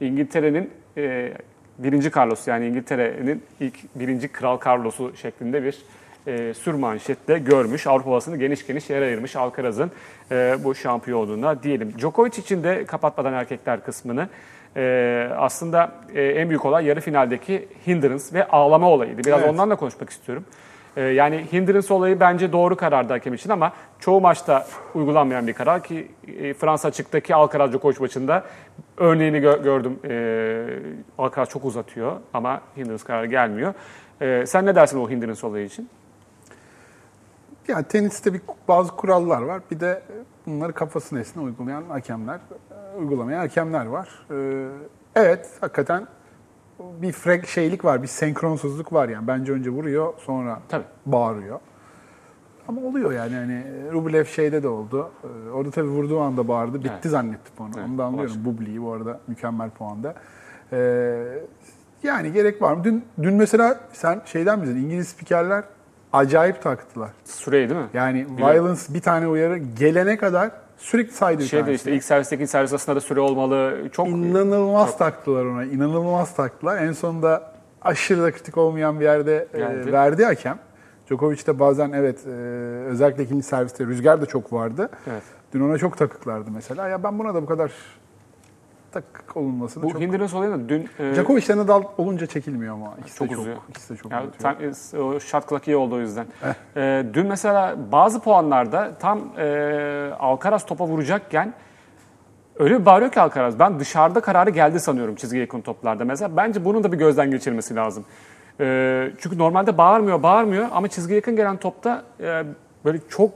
İngiltere'nin e, birinci Carlos yani İngiltere'nin ilk birinci Kral Carlos'u şeklinde bir e, sür manşette görmüş. Avrupa basını geniş geniş yer ayırmış Alcaraz'ın e, bu şampiyonluğuna diyelim. Djokovic için de kapatmadan erkekler kısmını e, aslında e, en büyük olay yarı finaldeki hindrance ve ağlama olayıydı. Biraz Evet. ondan da konuşmak istiyorum. E, yani hindrance olayı bence doğru karardı hakem için ama çoğu maçta uygulanmayan bir karar ki e, Fransa açıktaki Alcaraz Djokovic maçında örneğini gö- gördüm. E, Alcaraz çok uzatıyor ama hindrance kararı gelmiyor. E, sen ne dersin o hindrance olayı için? Ya teniste bir bazı kurallar var. Bir de bunları kafasına esine uygulayan hakemler, uygulamayan hakemler var. Ee, Evet, hakikaten bir frek şeylik var, bir senkronsuzluk var yani. Bence önce vuruyor, sonra Tabii. bağırıyor. Ama oluyor yani hani Rublev şeyde de oldu. Ee, Orada tabii vurduğu anda bağırdı. Bitti Evet. zannettim onu. Evet, onu da anlıyorum. başka. Bubli'yi bu arada mükemmel puanda. Ee, yani gerek var mı? Dün, dün mesela sen şeyden mi izledin? İngiliz spikerler acayip taktılar. Süreyi değil mi? Yani Biliyorum. violence bir tane uyarı gelene kadar sürekli saydı bir Şey de tanesi. işte ilk servisteki ilk servis arasında da süre olmalı. Çok İnanılmaz taktılar ona. inanılmaz taktılar. En sonunda aşırı da kritik olmayan bir yerde e, Geldi. verdi hakem. Djokovic de bazen evet e, özellikle ikinci serviste rüzgar da çok vardı. Evet. Dün ona çok takıklardı mesela. Ya ben buna da bu kadar takık olunmasını Bu çok... hindrance olayı da dün e, Djokovic'le Nadal olunca çekilmiyor ama. İkisi Çok çok, uzuyor. ikisi de çok Ya, uzatıyor. tam, o shot clock iyi oldu o yüzden. Ee, dün mesela bazı puanlarda tam e, Alcaraz topa vuracakken öyle bir bağırıyor ki Alcaraz. Ben dışarıda kararı geldi sanıyorum çizgiye yakın toplarda. Mesela bence bunun da bir gözden geçirmesi lazım. Ee, çünkü normalde bağırmıyor, bağırmıyor ama çizgiye yakın gelen topta e, böyle çok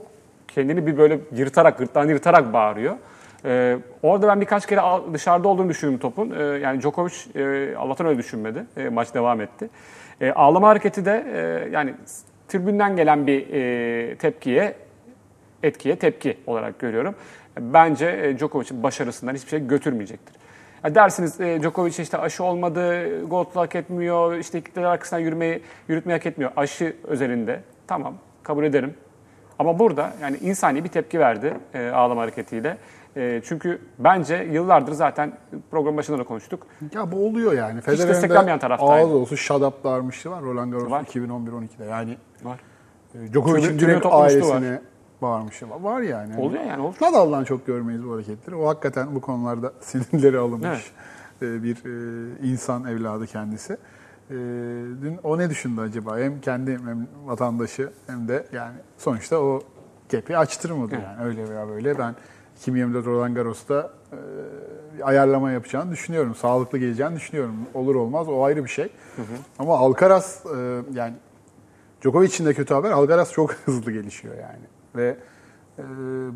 kendini bir böyle yırtarak, gırtlağını yırtarak bağırıyor. Ee, orada ben birkaç kere dışarıda olduğunu düşündüm topun. Ee, yani Djokovic e, Allah'tan öyle düşünmedi. E, maç devam etti. E, ağlama hareketi de e, yani tribünden gelen bir e, tepkiye etkiye tepki olarak görüyorum. Bence e, Djokovic'in başarısından hiçbir şey götürmeyecektir. Ya dersiniz e, Djokovic işte aşı olmadı, gol hak etmiyor, işte kitle arkasından yürümeyi, yürütmeyi hak etmiyor. Aşı özelinde tamam kabul ederim. Ama burada yani insani bir tepki verdi e, ağlama hareketiyle. E, çünkü bence yıllardır zaten program başında da konuştuk. Ya bu oluyor yani. Federer'in desteklenmeyen de taraftaydı. ağız olsun shut up darmıştı var Roland Garros Var. 2011-12'de. Yani Var. e, Djokovic'in direkt ailesine bağırmıştı. Var, var yani. Oluyor yani, olur. Nadal'dan çok görmeyiz bu hareketleri. O hakikaten bu konularda (laughs) sinirleri alınmış e, bir e, insan evladı kendisi. E, Dün o ne düşündü acaba? Hem kendi vatandaşı hem de yani sonuçta o gepi açtırmadı yani öyle veya böyle. Ben 2024 Roland Garros'ta e, ayarlama yapacağını düşünüyorum. Sağlıklı geleceğini düşünüyorum. Olur olmaz o ayrı bir şey. Ama Alcaraz e, yani Djokovic'in de kötü haber. Alcaraz çok (laughs) hızlı gelişiyor yani. Ve e,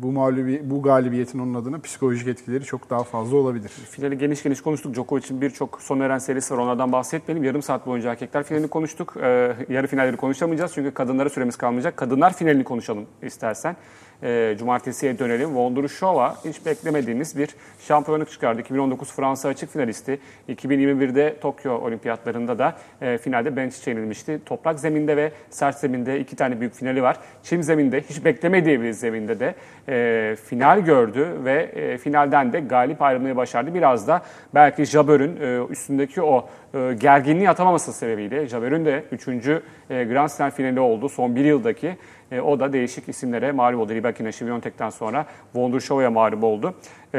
bu mağlubi, bu galibiyetin onun adına psikolojik etkileri çok daha fazla olabilir. Finali geniş geniş konuştuk. Djokovic'in birçok son eren serisi var. Onlardan bahsetmeyelim. Yarım saat boyunca erkekler finalini konuştuk. Ee, yarı finalleri konuşamayacağız çünkü kadınlara süremiz kalmayacak. Kadınlar finalini konuşalım istersen. Ee, cumartesiye dönelim. Vondrushova hiç beklemediğimiz bir şampiyonluk çıkardı. 2019 Fransa açık finalisti. 2021'de Tokyo olimpiyatlarında da e, finalde bench çekilmişti. Toprak zeminde ve sert zeminde iki tane büyük finali var. Çim zeminde hiç beklemediği bir zeminde de e, final gördü ve e, finalden de galip ayrılmayı başardı. Biraz da belki Jabber'ün e, üstündeki o e, gerginliği atamaması sebebiyle Jabber'ün de 3. E, Grand Slam finali oldu son bir yıldaki. E, o da değişik isimlere mağlup oldu. Rybakina, Şiviyontek'ten sonra Vondrushova'ya mağlup oldu. E,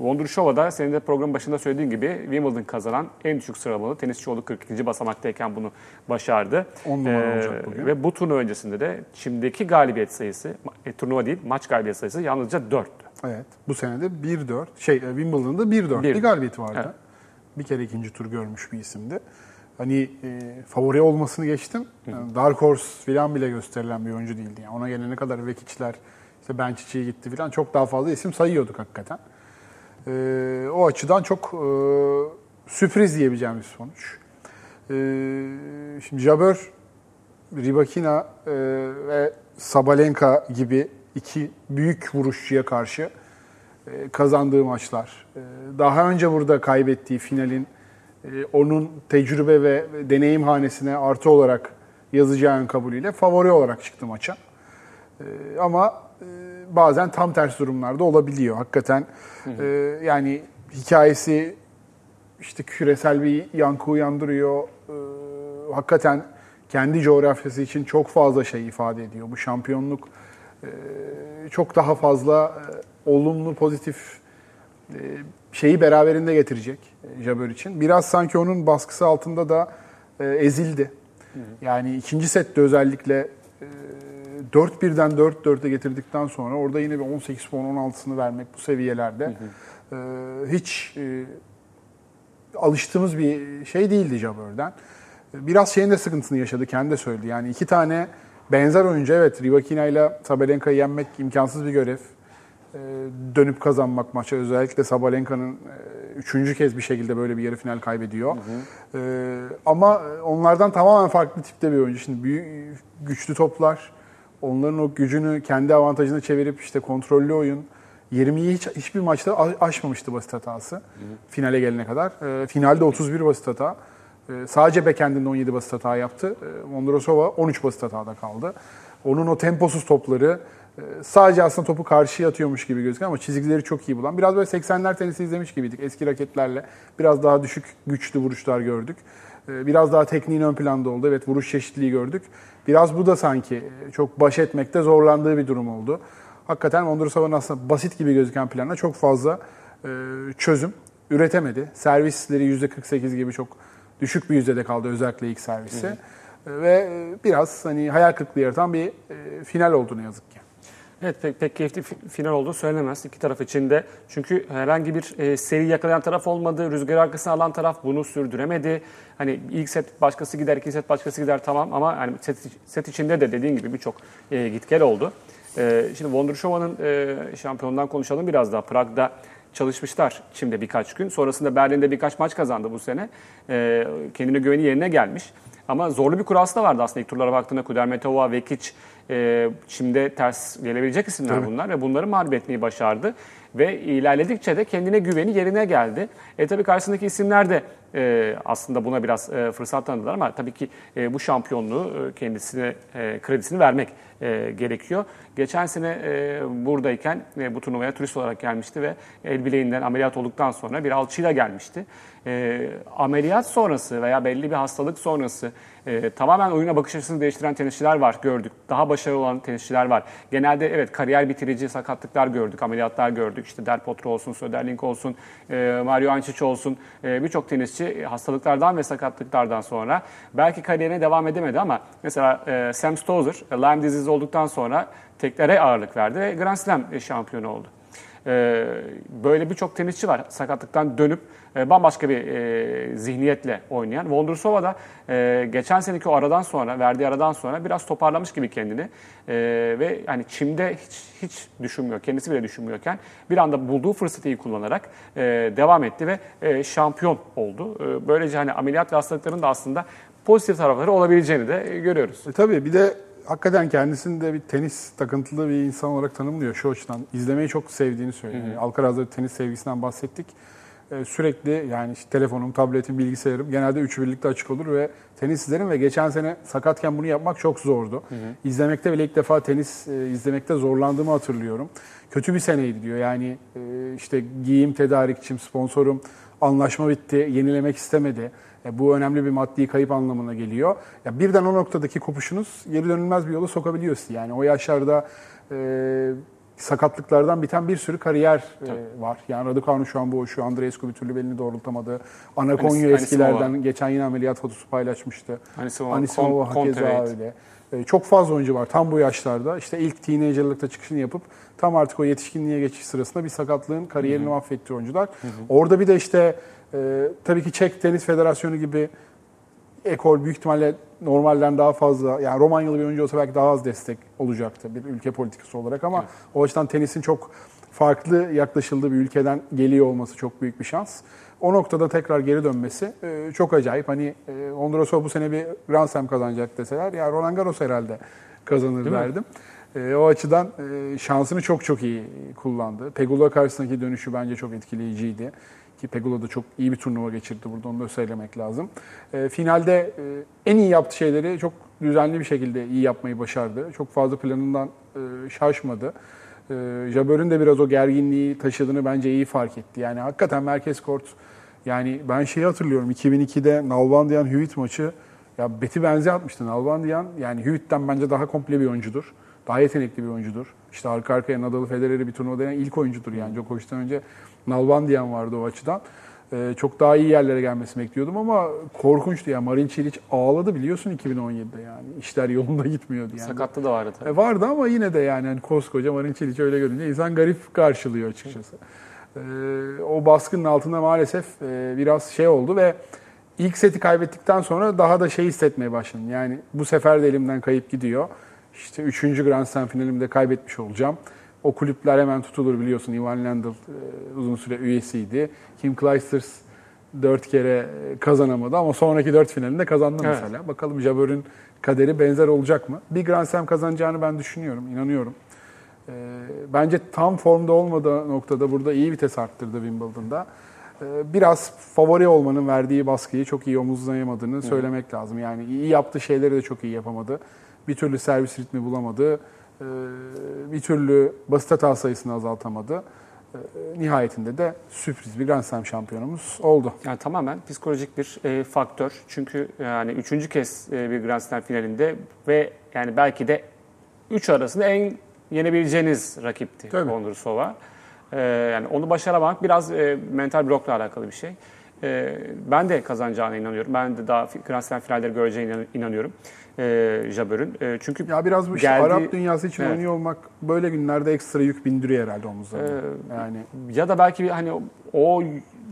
Vondrushova da senin de programın başında söylediğin gibi Wimbledon kazanan en düşük sıralamalı tenisçi oldu. 42. basamaktayken bunu başardı. On numara olacak bugün. Ve bu turnuva öncesinde de Çim'deki galibiyet sayısı, e, turnuva değil maç galibiyet sayısı yalnızca 4'tü. Evet. Bu sene de 1-4. Şey e, Wimbledon'da 1-4 Bir. bir galibiyeti vardı. Evet. Bir kere ikinci tur görmüş bir isimdi. Hani e, favori olmasını geçtim. Yani Dark Horse falan bile gösterilen bir oyuncu değildi. Yani ona gelene kadar Vekic'ler, işte Bençic'i gitti falan çok daha fazla isim sayıyorduk hakikaten. E, o açıdan çok e, sürpriz diyebileceğim bir sonuç. E, şimdi Jabber, Rybakina e, ve Sabalenka gibi iki büyük vuruşçuya karşı e, kazandığı maçlar. E, Daha önce burada kaybettiği finalin onun tecrübe ve deneyim hanesine artı olarak yazacağın kabulüyle favori olarak çıktı maça. E, Ama e, bazen tam ters durumlarda olabiliyor. Hakikaten e, yani hikayesi işte küresel bir yankı uyandırıyor. E, hakikaten kendi coğrafyası için çok fazla şey ifade ediyor. Bu şampiyonluk e, çok daha fazla olumlu, pozitif şeyi beraberinde getirecek e, Jabber için. Biraz sanki onun baskısı altında da e, ezildi. Yani ikinci sette özellikle e, 4-1'den 4-4'e getirdikten sonra orada yine bir 18 puan 16'sını vermek bu seviyelerde e, hiç e, alıştığımız bir şey değildi Jabber'den. Biraz şeyin de sıkıntısını yaşadı, kendi de söyledi. Yani iki tane benzer oyuncu, evet Rybakina ile Sabalenka'yı yenmek imkansız bir görev. Ee, Dönüp kazanmak maça, özellikle Sabalenka'nın e, üçüncü kez bir şekilde böyle bir yarı final kaybediyor. Ee, Ama onlardan tamamen farklı tipte bir oyuncu. Şimdi büyük, güçlü toplar, onların o gücünü kendi avantajına çevirip işte kontrollü oyun. 20'yi hiç hiçbir maçta aşmamıştı basit hatası. Finale gelene kadar. Ee, finalde 31 basit hata. Ee, sadece backend'inde 17 basit hata yaptı. Ee, Vondrousova 13 basit hatada kaldı. Onun o temposuz topları e, sadece aslında topu karşıya atıyormuş gibi gözüküyor ama çizgileri çok iyi bulan. Biraz böyle 80'ler tenisi izlemiş gibiydik eski raketlerle. Biraz daha düşük güçlü vuruşlar gördük. Ee, Biraz daha tekniğin ön planda oldu. Evet vuruş çeşitliliği gördük. Biraz bu da sanki e, çok baş etmekte zorlandığı bir durum oldu. Hakikaten Vondrousova'nın aslında basit gibi gözüken planla çok fazla e, çözüm üretemedi. Servisleri %48 gibi çok düşük bir yüzdede kaldı özellikle ilk servisi. E, Ve e, biraz hani hayal kırıklığı yaratan bir final oldu ne yazık ki. Evet pek, pek keyifli fi- final olduğu söylenemez iki taraf için de. Çünkü herhangi bir e, seri yakalayan taraf olmadı. Rüzgar arkasına alan taraf bunu sürdüremedi. Hani ilk set başkası gider, ikinci set başkası gider tamam ama hani set, set içinde de dediğin gibi birçok e, git gel oldu. E, şimdi Wondershova'nın e, şampiyonundan konuşalım biraz daha. Prag'da çalışmışlar Çim'de birkaç gün. Sonrasında Berlin'de birkaç maç kazandı bu sene. E, kendine güveni yerine gelmiş. Ama zorlu bir kurası da vardı aslında ilk turlara baktığında Kudermetova, Vekic, e, şimdi ters gelebilecek isimler bunlar ve bunları mağlup etmeyi başardı. Ve ilerledikçe de kendine güveni yerine geldi. E tabii karşısındaki isimler de e, aslında buna biraz e, fırsat tanıdılar ama tabii ki e, bu şampiyonluğu e, kendisine e, kredisini vermek e, gerekiyor. Geçen sene e, buradayken e, bu turnuvaya turist olarak gelmişti ve el bileğinden ameliyat olduktan sonra bir alçıyla gelmişti. E, ameliyat sonrası veya belli bir hastalık sonrası e, tamamen oyuna bakış açısını değiştiren tenisçiler var gördük. Daha başarılı olan tenisçiler var. Genelde evet kariyer bitirici sakatlıklar gördük, ameliyatlar gördük. İşte Del Potro olsun, Söderling olsun, e, Mario Ancic olsun e, birçok tenisçi hastalıklardan ve sakatlıklardan sonra belki kariyerine devam edemedi ama mesela e, Sam Stosur e, Lyme disease olduktan sonra teklere ağırlık verdi ve Grand Slam e, şampiyonu oldu. Ee, böyle birçok tenisçi var sakatlıktan dönüp e, bambaşka bir e, zihniyetle oynayan. Vondrusova da e, geçen seneki o aradan sonra, verdiği aradan sonra biraz toparlamış gibi kendini. E, ve yani çimde hiç hiç düşünmüyor, kendisi bile düşünmüyorken bir anda bulduğu fırsatı iyi kullanarak e, devam etti ve e, şampiyon oldu. E, böylece hani ameliyat ve hastalıkların da aslında pozitif tarafları olabileceğini de e, görüyoruz. E, tabii bir de hakikaten kendisini de bir tenis takıntılı bir insan olarak tanımlıyor şu açıdan. İzlemeyi çok sevdiğini söylüyor. Yani Alcaraz'da bir tenis sevgisinden bahsettik. Ee, sürekli yani işte telefonum, tabletim, bilgisayarım genelde üçü birlikte açık olur ve tenis izlerim ve geçen sene sakatken bunu yapmak çok zordu. İzlemekte bile ilk defa tenis e, izlemekte zorlandığımı hatırlıyorum. Kötü bir seneydi diyor. Yani e, işte giyim tedarikçim, sponsorum, anlaşma bitti, yenilemek istemedi. E, bu önemli bir maddi kayıp anlamına geliyor. Ya birden o noktadaki kopuşunuz geri dönülmez bir yola sokabiliyor sizi. Yani o yaşlarda e, sakatlıklardan biten bir sürü kariyer e, var. Yani Raducanu şu an bu, şu Andreescu bir türlü belini doğrultamadı. Anakonyo Anisimova. eskilerden geçen yine ameliyat fotosu paylaşmıştı. Anisimova, Anisimova Kon- evet. öyle. E, çok fazla oyuncu var tam bu yaşlarda. İşte ilk teenagerlıkta çıkışını yapıp tam artık o yetişkinliğe geçiş sırasında bir sakatlığın kariyerini mahvettiği oyuncular. Orada bir de işte e, tabii ki Çek Tenis Federasyonu gibi ekol büyük ihtimalle normalden daha fazla yani Romanyalı bir oyuncu olsa belki daha az destek olacaktı bir ülke politikası olarak ama o açıdan tenisin çok farklı yaklaşıldığı bir ülkeden geliyor olması çok büyük bir şans. O noktada tekrar geri dönmesi e, çok acayip. Hani e, Ondrosov bu sene bir Grand Slam kazanacak deseler ya Roland Garros herhalde kazanır derdim. E, o açıdan e, şansını çok çok iyi kullandı. Pegula karşısındaki dönüşü bence çok etkileyiciydi. Ki Pegula da çok iyi bir turnuva geçirdi burada onu da söylemek lazım. E, finalde e, en iyi yaptığı şeyleri çok düzenli bir şekilde iyi yapmayı başardı. Çok fazla planından e, şaşmadı. E, Jabber'in de biraz o gerginliği taşıdığını bence iyi fark etti. Yani hakikaten merkez kort yani ben şeyi hatırlıyorum 2002'de Nalbandian Hewitt maçı ya beti benze atmıştı Nalbandian. Yani Hewitt'ten bence daha komple bir oyuncudur. Daha yetenekli bir oyuncudur. İşte arka arkaya Nadal'ı Federer'i bir turnuvada yenen ilk oyuncudur yani. Djokovic'ten önce Nalbandian vardı o açıdan. Ee, çok daha iyi yerlere gelmesini bekliyordum ama korkunçtu ya. Marin Cilic ağladı biliyorsun 2017'de yani. İşler yolunda gitmiyordu yani. Sakatlığı da vardı tabii. E, vardı ama yine de yani hani koskoca Marin Çiliç öyle görünce insan garip karşılıyor açıkçası. E, o baskının altında maalesef e, biraz şey oldu ve ilk seti kaybettikten sonra daha da şey hissetmeye başladım. Yani bu sefer de elimden kayıp gidiyor. İşte 3. Grand Slam finalimde kaybetmiş olacağım. O kulüpler hemen tutulur biliyorsun. Ivan Lendl e, uzun süre üyesiydi. Kim Clijsters dört kere kazanamadı ama sonraki dört finalinde kazandı Evet. mesela. Bakalım Jabber'in kaderi benzer olacak mı? Bir Grand Slam kazanacağını ben düşünüyorum, inanıyorum. Ee, bence tam formda olmadığı noktada burada iyi vites arttırdı Wimbledon'da. Biraz favori olmanın verdiği baskıyı çok iyi omuzlayamadığını söylemek lazım. Yani iyi yaptığı şeyleri de çok iyi yapamadı. Bir türlü servis ritmi bulamadı. Ee, bir türlü basit hata sayısını azaltamadı. Ee, nihayetinde de sürpriz bir Grand Slam şampiyonumuz oldu. Yani tamamen psikolojik bir e, faktör. Çünkü yani üçüncü kez e, bir Grand Slam finalinde ve yani belki de üç arasında en yenebileceğiniz rakipti Tabii. Vondrusova. E, yani onu başaramamak biraz e, mental blokla alakalı bir şey. E, ben de kazanacağına inanıyorum. Ben de daha Grand Slam finalleri göreceğine inan- inanıyorum. E, Jabber'ın. E, çünkü Ya biraz bu işte geldiği- Arap dünyası için Evet. oynuyor olmak böyle günlerde ekstra yük bindiriyor herhalde omuzlarına. Ee, yani ya da belki hani o-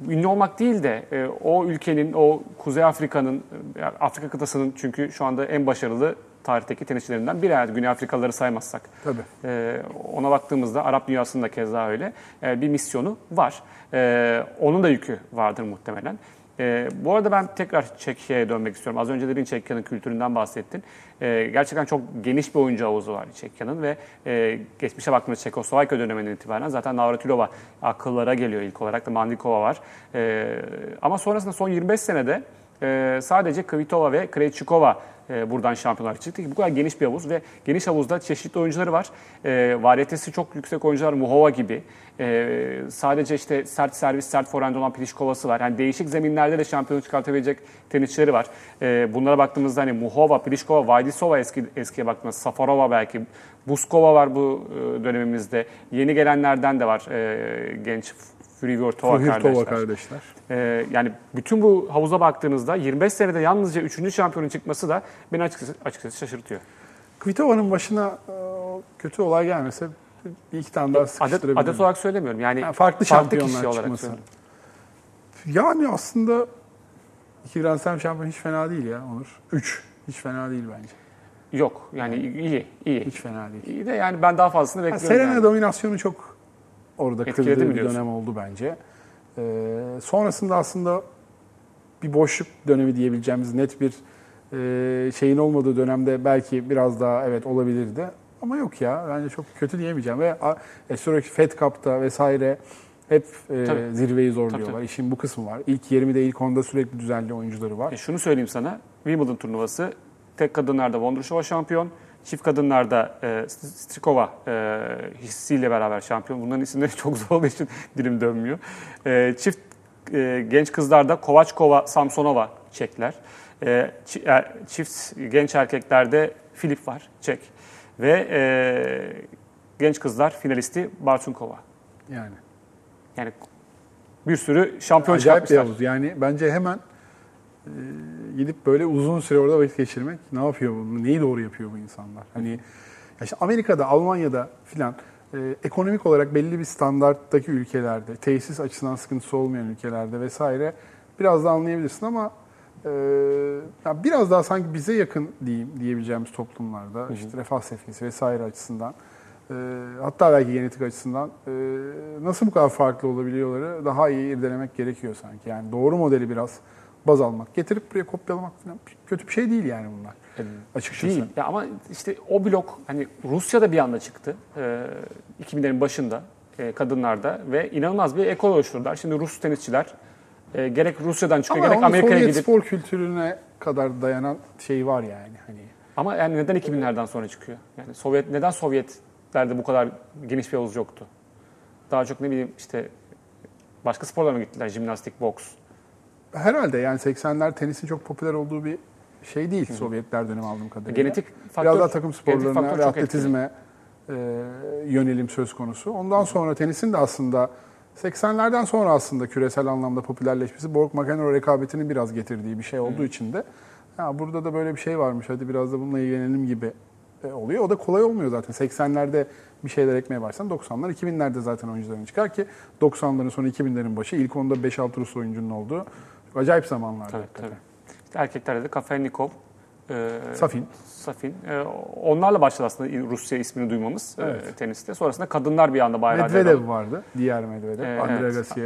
ünlü olmak değil de e, o ülkenin, o Kuzey Afrika'nın, e, Afrika kıtasının çünkü şu anda en başarılı tarihteki tenisçilerinden biri. Yani Güney Afrikalıları saymazsak. tabii. Ee, ona baktığımızda Arap dünyasında keza öyle Ee, bir misyonu var. Ee, onun da yükü vardır muhtemelen. Ee, bu arada ben tekrar Çekya'ya dönmek istiyorum. Az önce dediğin Çekya'nın kültüründen bahsettin. Ee, gerçekten çok geniş bir oyuncu havuzu var Çekya'nın ve e, geçmişe baktığımızda Çekoslovakya döneminden itibaren zaten Navratilova akıllara geliyor ilk olarak da Mandikova var. Ee, ama sonrasında son 25 senede e, sadece Kvitova ve Krejcikova e, buradan şampiyonlar çıktı. Bu kadar geniş bir havuz ve geniş havuzda çeşitli oyuncuları var. E, variyetesi çok yüksek oyuncular Muhova gibi. E, sadece işte sert servis, sert forehand olan Pliškova'sı var. Yani değişik zeminlerde de şampiyon çıkartabilecek tenisçileri var. E, bunlara baktığımızda hani Muhova, Pliškova, Vaidisova eski eskiye baktığımızda Safarova belki Buskova var bu e, dönemimizde. Yeni gelenlerden de var e, genç Frivirtova Fırhırtova kardeşler. kardeşler. Ee, yani bütün bu havuza baktığınızda 25 senede yalnızca 3. şampiyonun çıkması da beni açıkçası, açıkçası şaşırtıyor. Kvitova'nın başına e, kötü olay gelmese bir iki tane daha Adet, sıkıştırabilirim. adet olarak söylemiyorum. Yani Yani farklı kişi şampiyonlar olarak çıkması. Yani aslında iki Grand Slam şampiyon hiç fena değil ya Onur. Üç. Hiç fena değil bence. Yok yani iyi, iyi. Hiç fena değil. İyi de yani ben daha fazlasını Ha, bekliyorum. Serena yani. dominasyonu çok orada Etkiledi kırdığı bir diyorsun? dönem oldu bence. Ee, sonrasında aslında bir boşluk dönemi diyebileceğimiz net bir e, şeyin olmadığı dönemde belki biraz daha evet olabilirdi. Ama yok ya bence çok kötü diyemeyeceğim. Ve e, sürekli Fed Cup'ta vesaire hep e, Tabii. zirveyi zorluyorlar. Tabii, tabii. İşin bu kısmı var. İlk 20'de ilk 10'da sürekli düzenli oyuncuları var. E, şunu söyleyeyim sana. Wimbledon turnuvası tek kadınlarda Vondrushova şampiyon. Çift kadınlarda e, Strikova e, hissiyle beraber şampiyon. Bunların isimleri (laughs) çok zor olduğu için dilim dönmüyor. E, çift e, genç kızlarda Kovačkova, Samsonova Çekler. E, e, çift genç erkeklerde Filip var Çek. Ve e, genç kızlar finalisti Bartunkova. Yani. Yani bir sürü şampiyon Acayip çıkartmışlar. havuz. Yani bence hemen e, gidip böyle uzun süre orada vakit geçirmek ne yapıyor bu? Neyi doğru yapıyor bu insanlar? Hani işte Amerika'da, Almanya'da filan e, ekonomik olarak belli bir standarttaki ülkelerde, tesis açısından sıkıntısı olmayan ülkelerde vesaire biraz da anlayabilirsin ama e, ya biraz daha sanki bize yakın diyeyim diyebileceğimiz toplumlarda işte refah seviyesi vesaire açısından e, hatta belki genetik açısından e, nasıl bu kadar farklı olabiliyorları daha iyi irdelemek gerekiyor sanki. Yani doğru modeli biraz baz almak, getirip buraya kopyalamak falan kötü bir şey değil yani bunlar. Açıkçası. Değil. Ya ama işte o blok hani Rusya'da bir anda çıktı. Ee, 2000'lerin başında e, kadınlarda ve inanılmaz bir ekol oluşturdular. Şimdi Rus tenisçiler e, gerek Rusya'dan çıkıyor Ama gerek Amerika'ya gidip spor kültürüne kadar dayanan şey var yani. Hani ama yani neden 2000'lerden sonra çıkıyor? Yani Sovyet neden Sovyetlerde bu kadar geniş bir havuz yoktu? Daha çok ne bileyim işte başka sporlara mı gittiler? Jimnastik, boks. Herhalde yani 80'ler tenisin çok popüler olduğu bir şey değil Sovyetler dönemi aldığım kadarıyla. Genetik faktör Biraz daha takım sporlarına ve atletizme e, yönelim söz konusu. Ondan sonra tenisin de aslında 80'lerden sonra aslında küresel anlamda popülerleşmesi Borg McEnroe rekabetinin biraz getirdiği bir şey olduğu için de ya burada da böyle bir şey varmış hadi biraz da bununla ilgilenelim gibi e, oluyor. O da kolay olmuyor zaten. 80'lerde bir şeyler ekmeye başlasan 90'lar 2000'lerde zaten oyuncuların çıkar ki 90'ların sonu 2000'lerin başı ilk onda 5-6 Rus oyuncunun olduğu acayip zamanlar. Tabii, tabii. İşte erkeklerde de Kafelnikov, e, Safin. Safin. E, onlarla başladı aslında Rusya ismini duymamız e, Evet. teniste. Sonrasında kadınlar bir anda bayrağı Medvedev vardı. Diğer Medvedev. Ee, Andre evet. Agassi, e,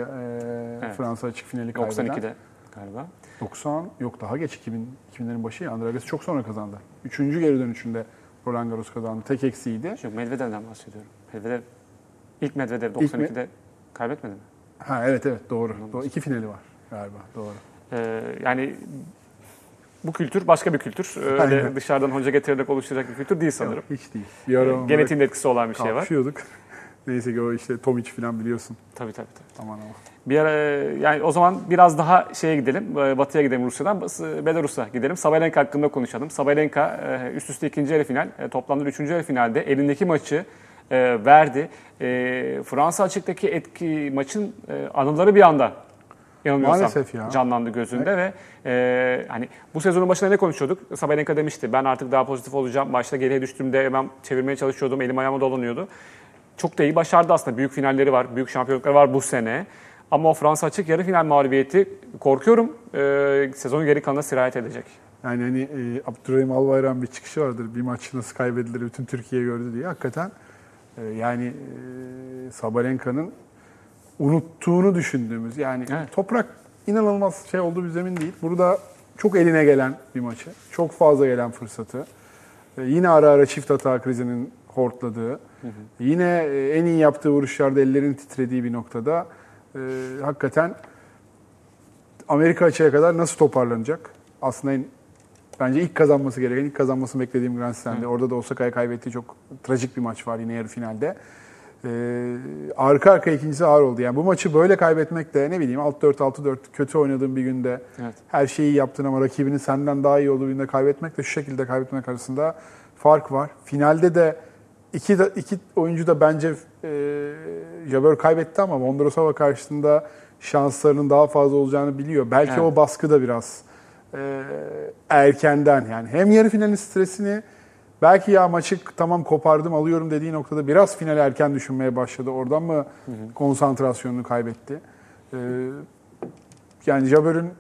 Evet. Fransa açık finali kaybeden. 92'de galiba. 90 yok daha geç 2000 2000'lerin başı ya. Andre Agassi çok sonra kazandı. Üçüncü geri dönüşünde Roland Garros kazandı. Tek eksiğiydi. Yok Medvedev'den bahsediyorum. Medvedev, ilk Medvedev İlk mi- 92'de kaybetmedi mi? Ha evet evet doğru. doğru. İki finali var galiba. Doğru. E, yani bu kültür başka bir kültür. Öyle Aynen. dışarıdan hoca getirerek oluşturacak bir kültür değil sanırım. Yok, hiç değil. Bir ara E, onlara genetiğin etkisi olan bir şey var. (laughs) Neyse ki o işte Tomic falan biliyorsun. Tabii tabii. tabii. Aman aman. Bir ara, yani o zaman biraz daha şeye gidelim, e, batıya gidelim Rusya'dan, Bas- Belarus'a gidelim. Sabalenka hakkında konuşalım. Sabalenka e, üst üste ikinci yarı final, e, toplamda üçüncü yarı finalde elindeki maçı e, verdi. E, Fransa açıktaki etki maçın e, anıları bir anda yanılmıyorsam Maalesef ya. canlandı gözünde ve e, hani bu sezonun başında ne konuşuyorduk? Sabalenka demişti ben artık daha pozitif olacağım. Başta geriye düştüğümde hemen çevirmeye çalışıyordum. Elim ayağıma dolanıyordu. Çok da iyi başardı aslında. Büyük finalleri var, büyük şampiyonlukları var bu sene. Ama o Fransa açık yarı final mağlubiyeti korkuyorum e, sezonun geri kalanına sirayet edecek. Yani hani e, Abdurrahim Albayrak'ın bir çıkışı vardır. Bir maç nasıl kaybedilir bütün Türkiye gördü diye. Hakikaten e, yani e, Sabalenka'nın unuttuğunu düşündüğümüz yani Evet. toprak inanılmaz şey olduğu bir zemin değil. Burada çok eline gelen bir maçı. Çok fazla gelen fırsatı. E, yine ara ara çift hata krizinin hortladığı. Yine e, en iyi yaptığı vuruşlarda ellerin titrediği bir noktada e, hakikaten Amerika açıya kadar nasıl toparlanacak? Aslında en, bence ilk kazanması gereken, ilk kazanmasını beklediğim Grand Slam'de. Orada da Osaka'ya kaybettiği çok trajik bir maç var yine yarı finalde. Ee, arka arka ikincisi ağır oldu. Yani bu maçı böyle kaybetmek de ne bileyim 6-4, 6-4 kötü oynadığın bir günde Evet. her şeyi yaptın ama rakibinin senden daha iyi olduğu günde kaybetmek de şu şekilde kaybetmek arasında fark var. Finalde de iki, iki oyuncu da bence e, Jabeur kaybetti ama Vondrosova karşısında şanslarının daha fazla olacağını biliyor. Belki Evet. o baskı da biraz e, erkenden yani hem yarı finalin stresini belki ya maçı tamam kopardım alıyorum dediği noktada biraz finali erken düşünmeye başladı. Oradan mı konsantrasyonunu kaybetti? E, yani Jabeur'ün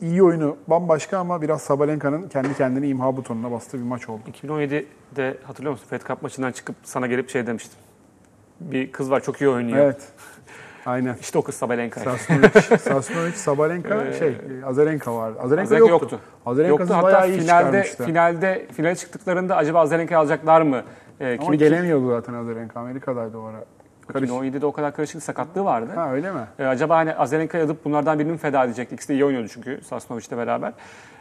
iyi oyunu bambaşka ama biraz Sabalenka'nın kendi kendini imha butonuna bastığı bir maç oldu. 2017'de hatırlıyor musun? Fed Cup maçından çıkıp sana gelip şey demiştim. Bir kız var çok iyi oynuyor. Evet. (laughs) Aynen. İşte o kız Sabalenka. Sasnovic, (laughs) Sasnovic, Sabalenka, Ee, şey, Azarenka vardı. Azarenka, Azarenka yoktu. yoktu. Azarenka'sız Yoktu. bayağı Hatta iyi finalde finalde finale çıktıklarında acaba Azarenka'yı alacaklar mı? Ee, Ama kimi gelemiyordu zaten Azarenka. Amerika'daydı o ara. Karış. 2017'de o kadar karışık sakatlığı vardı. Ha öyle mi? Ee, acaba hani Azarenka'yı alıp bunlardan birini mi feda edecekti? İkisi de iyi oynuyordu çünkü Sasnovic'le beraber.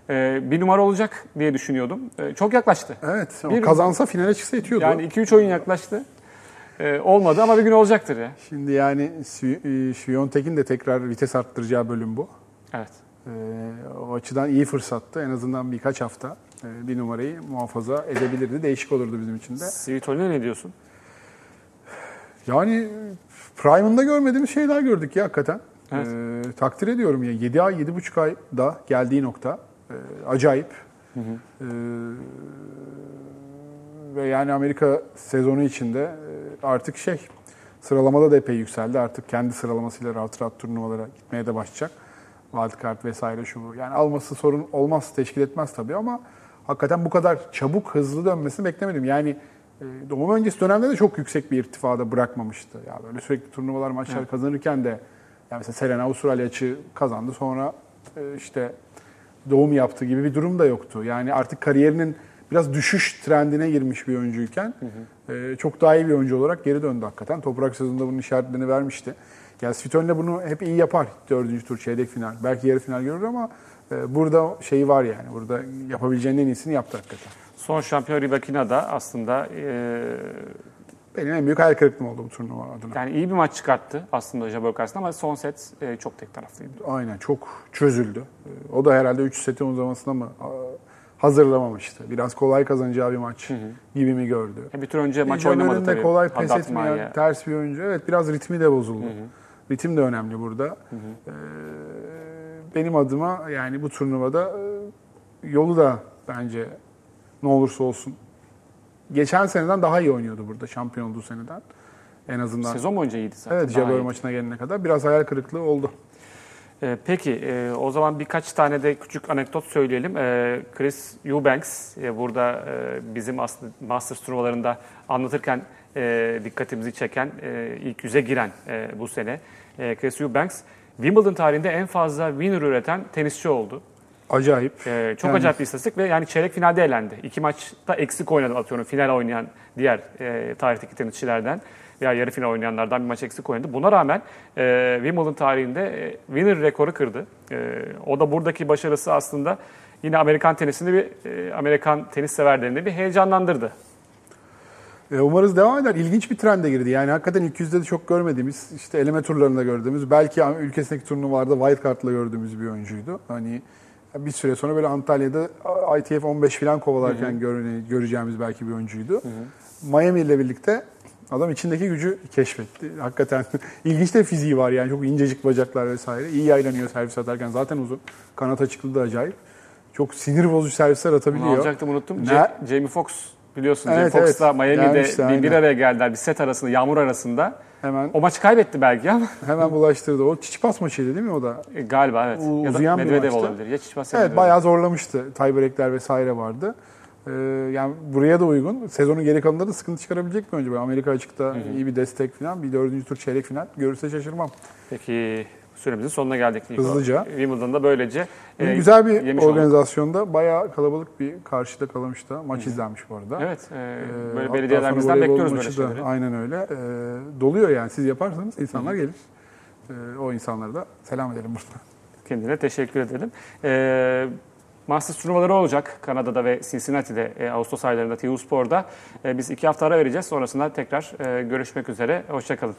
Ee, bir numara olacak diye düşünüyordum. Ee, çok yaklaştı. Evet. Bir- kazansa finale çıksa yetiyordu. Yani 2-3 oyun yaklaştı. Ee, olmadı ama bir gün olacaktır ya. Şimdi yani Svi- e, de tekrar vites arttıracağı bölüm bu. Evet. Ee, o açıdan iyi fırsattı. En azından birkaç hafta e, bir numarayı muhafaza edebilirdi. Değişik olurdu bizim için de. Svitolin'e ne diyorsun? Yani Prime'ında görmediğimiz şeyler gördük ya hakikaten. Evet. Ee, takdir ediyorum ya. 7 ay, 7,5 ayda geldiği nokta. e, acayip. Ee, ve yani Amerika sezonu içinde e, artık şey sıralamada da epey yükseldi. Artık kendi sıralamasıyla rahat rahat turnuvalara gitmeye de başlayacak. Wildcard vesaire şu bu. Yani alması sorun olmaz, teşkil etmez tabii ama hakikaten bu kadar çabuk, hızlı dönmesini beklemedim. Yani e, doğum öncesi dönemde de çok yüksek bir irtifada bırakmamıştı. Ya böyle sürekli turnuvalar, maçlar kazanırken de yani mesela Serena Avustralya açığı kazandı. Sonra e, işte doğum yaptı gibi bir durum da yoktu. Yani artık kariyerinin biraz düşüş trendine girmiş bir oyuncuyken e, çok daha iyi bir oyuncu olarak geri döndü hakikaten. Toprak sezonunda bunun işaretlerini vermişti. Yani Svitolina bunu hep iyi yapar. Dördüncü tur, çeyrek final. Belki yarı final görür ama e, burada şeyi var yani. Burada yapabileceğinin en iyisini yaptı hakikaten. Son şampiyon Rybakina da aslında e, Benim en büyük hayal kırıklığım oldu bu turnuva adına. yani iyi bir maç çıkarttı aslında Jabeur karşısında ama son set e, çok tek taraflıydı. Aynen çok çözüldü. E, O da herhalde 3 setin uzamasına mı hazırlamamıştı. Biraz kolay kazanacağı bir maç gibi mi gördü? E, bir tur önce maç oynamadı tabii. kolay pes etmeyen ters bir oyuncu. Evet biraz ritmi de bozuldu. Ritim de önemli burada. Ee, benim adıma yani bu turnuvada e, yolu da bence ne olursa olsun geçen seneden daha iyi oynuyordu burada şampiyon olduğu seneden. En azından. Sezon boyunca iyiydi zaten. evet iyiydi. maçına gelene kadar biraz hayal kırıklığı oldu. E, peki e, o zaman birkaç tane de küçük anekdot söyleyelim. E, Chris Eubanks e, burada e, bizim aslında Masters turnuvalarında anlatırken e, dikkatimizi çeken e, ilk yüze giren e, bu sene. E, Chris Eubanks Wimbledon tarihinde en fazla winner üreten tenisçi oldu. Acayip. Ee, çok Yani- acayip bir istatistik ve yani çeyrek finalde elendi. İki maçta eksik oynadı atıyorum final oynayan diğer e, tarihteki tenisçilerden veya yarı final oynayanlardan bir maç eksik oynadı. Buna rağmen e, Wimbledon tarihinde e, winner rekoru kırdı. E, o da buradaki başarısı aslında yine Amerikan tenisinde bir e, Amerikan tenis severlerini bir heyecanlandırdı. E, umarız devam eder. İlginç bir trende girdi. Yani hakikaten ilk yüzde de çok görmediğimiz, işte eleme turlarında gördüğümüz, belki ülkesindeki turnuvalarda wild card'la gördüğümüz bir oyuncuydu. Hani bir süre sonra böyle Antalya'da ITF 15 falan kovalarken göre- göreceğimiz belki bir oyuncuydu. Miami ile birlikte Adam içindeki gücü keşfetti. Hakikaten (laughs) ilginç de fiziği var yani çok incecik bacaklar vesaire. İyi yaylanıyor servis atarken zaten uzun. Kanat açıklığı da acayip. Çok sinir bozucu servisler Bunu atabiliyor. alacaktım unuttum. Ne? Ja- Jamie Foxx biliyorsun. Evet, Jamie Foxx'la evet. Miami'de Gelmişti, bir, bir araya geldiler. Bir set arasında, yağmur arasında. Hemen O maçı kaybetti belki ama (laughs) hemen bulaştırdı. O Çiçipas maçıydı değil mi o da? e, galiba evet. U- ya da Medvedev olabilir. Ya Çiçipas Evet bayağı zorlamıştı. Tiebreakler vesaire vardı. Ee, yani buraya da uygun. Sezonun geri kalanında da sıkıntı çıkarabilecek mi önce? Böyle Amerika açıkta iyi bir destek falan. Bir dördüncü tur çeyrek final görürse şaşırmam. Peki süremizin sonuna geldik. Niko. Hızlıca. Wimbledon'da böylece. E, güzel bir yemiş olduk. organizasyonda bayağı kalabalık bir karşıda kalamıştı. Maç izlenmiş bu arada. Evet. e, Ee, böyle sonra voleybol bekliyoruz böyle maçı da şeyleri. Aynen öyle. Ee, doluyor yani. Siz yaparsanız insanlar gelir. Ee, o insanlara da selam edelim burada. Kendine teşekkür edelim. E, Masters turnuvaları olacak Kanada'da ve Cincinnati'de e, Ağustos aylarında TU Spor'da. E, biz iki hafta ara vereceğiz. Sonrasında tekrar e, görüşmek üzere. Hoşçakalın.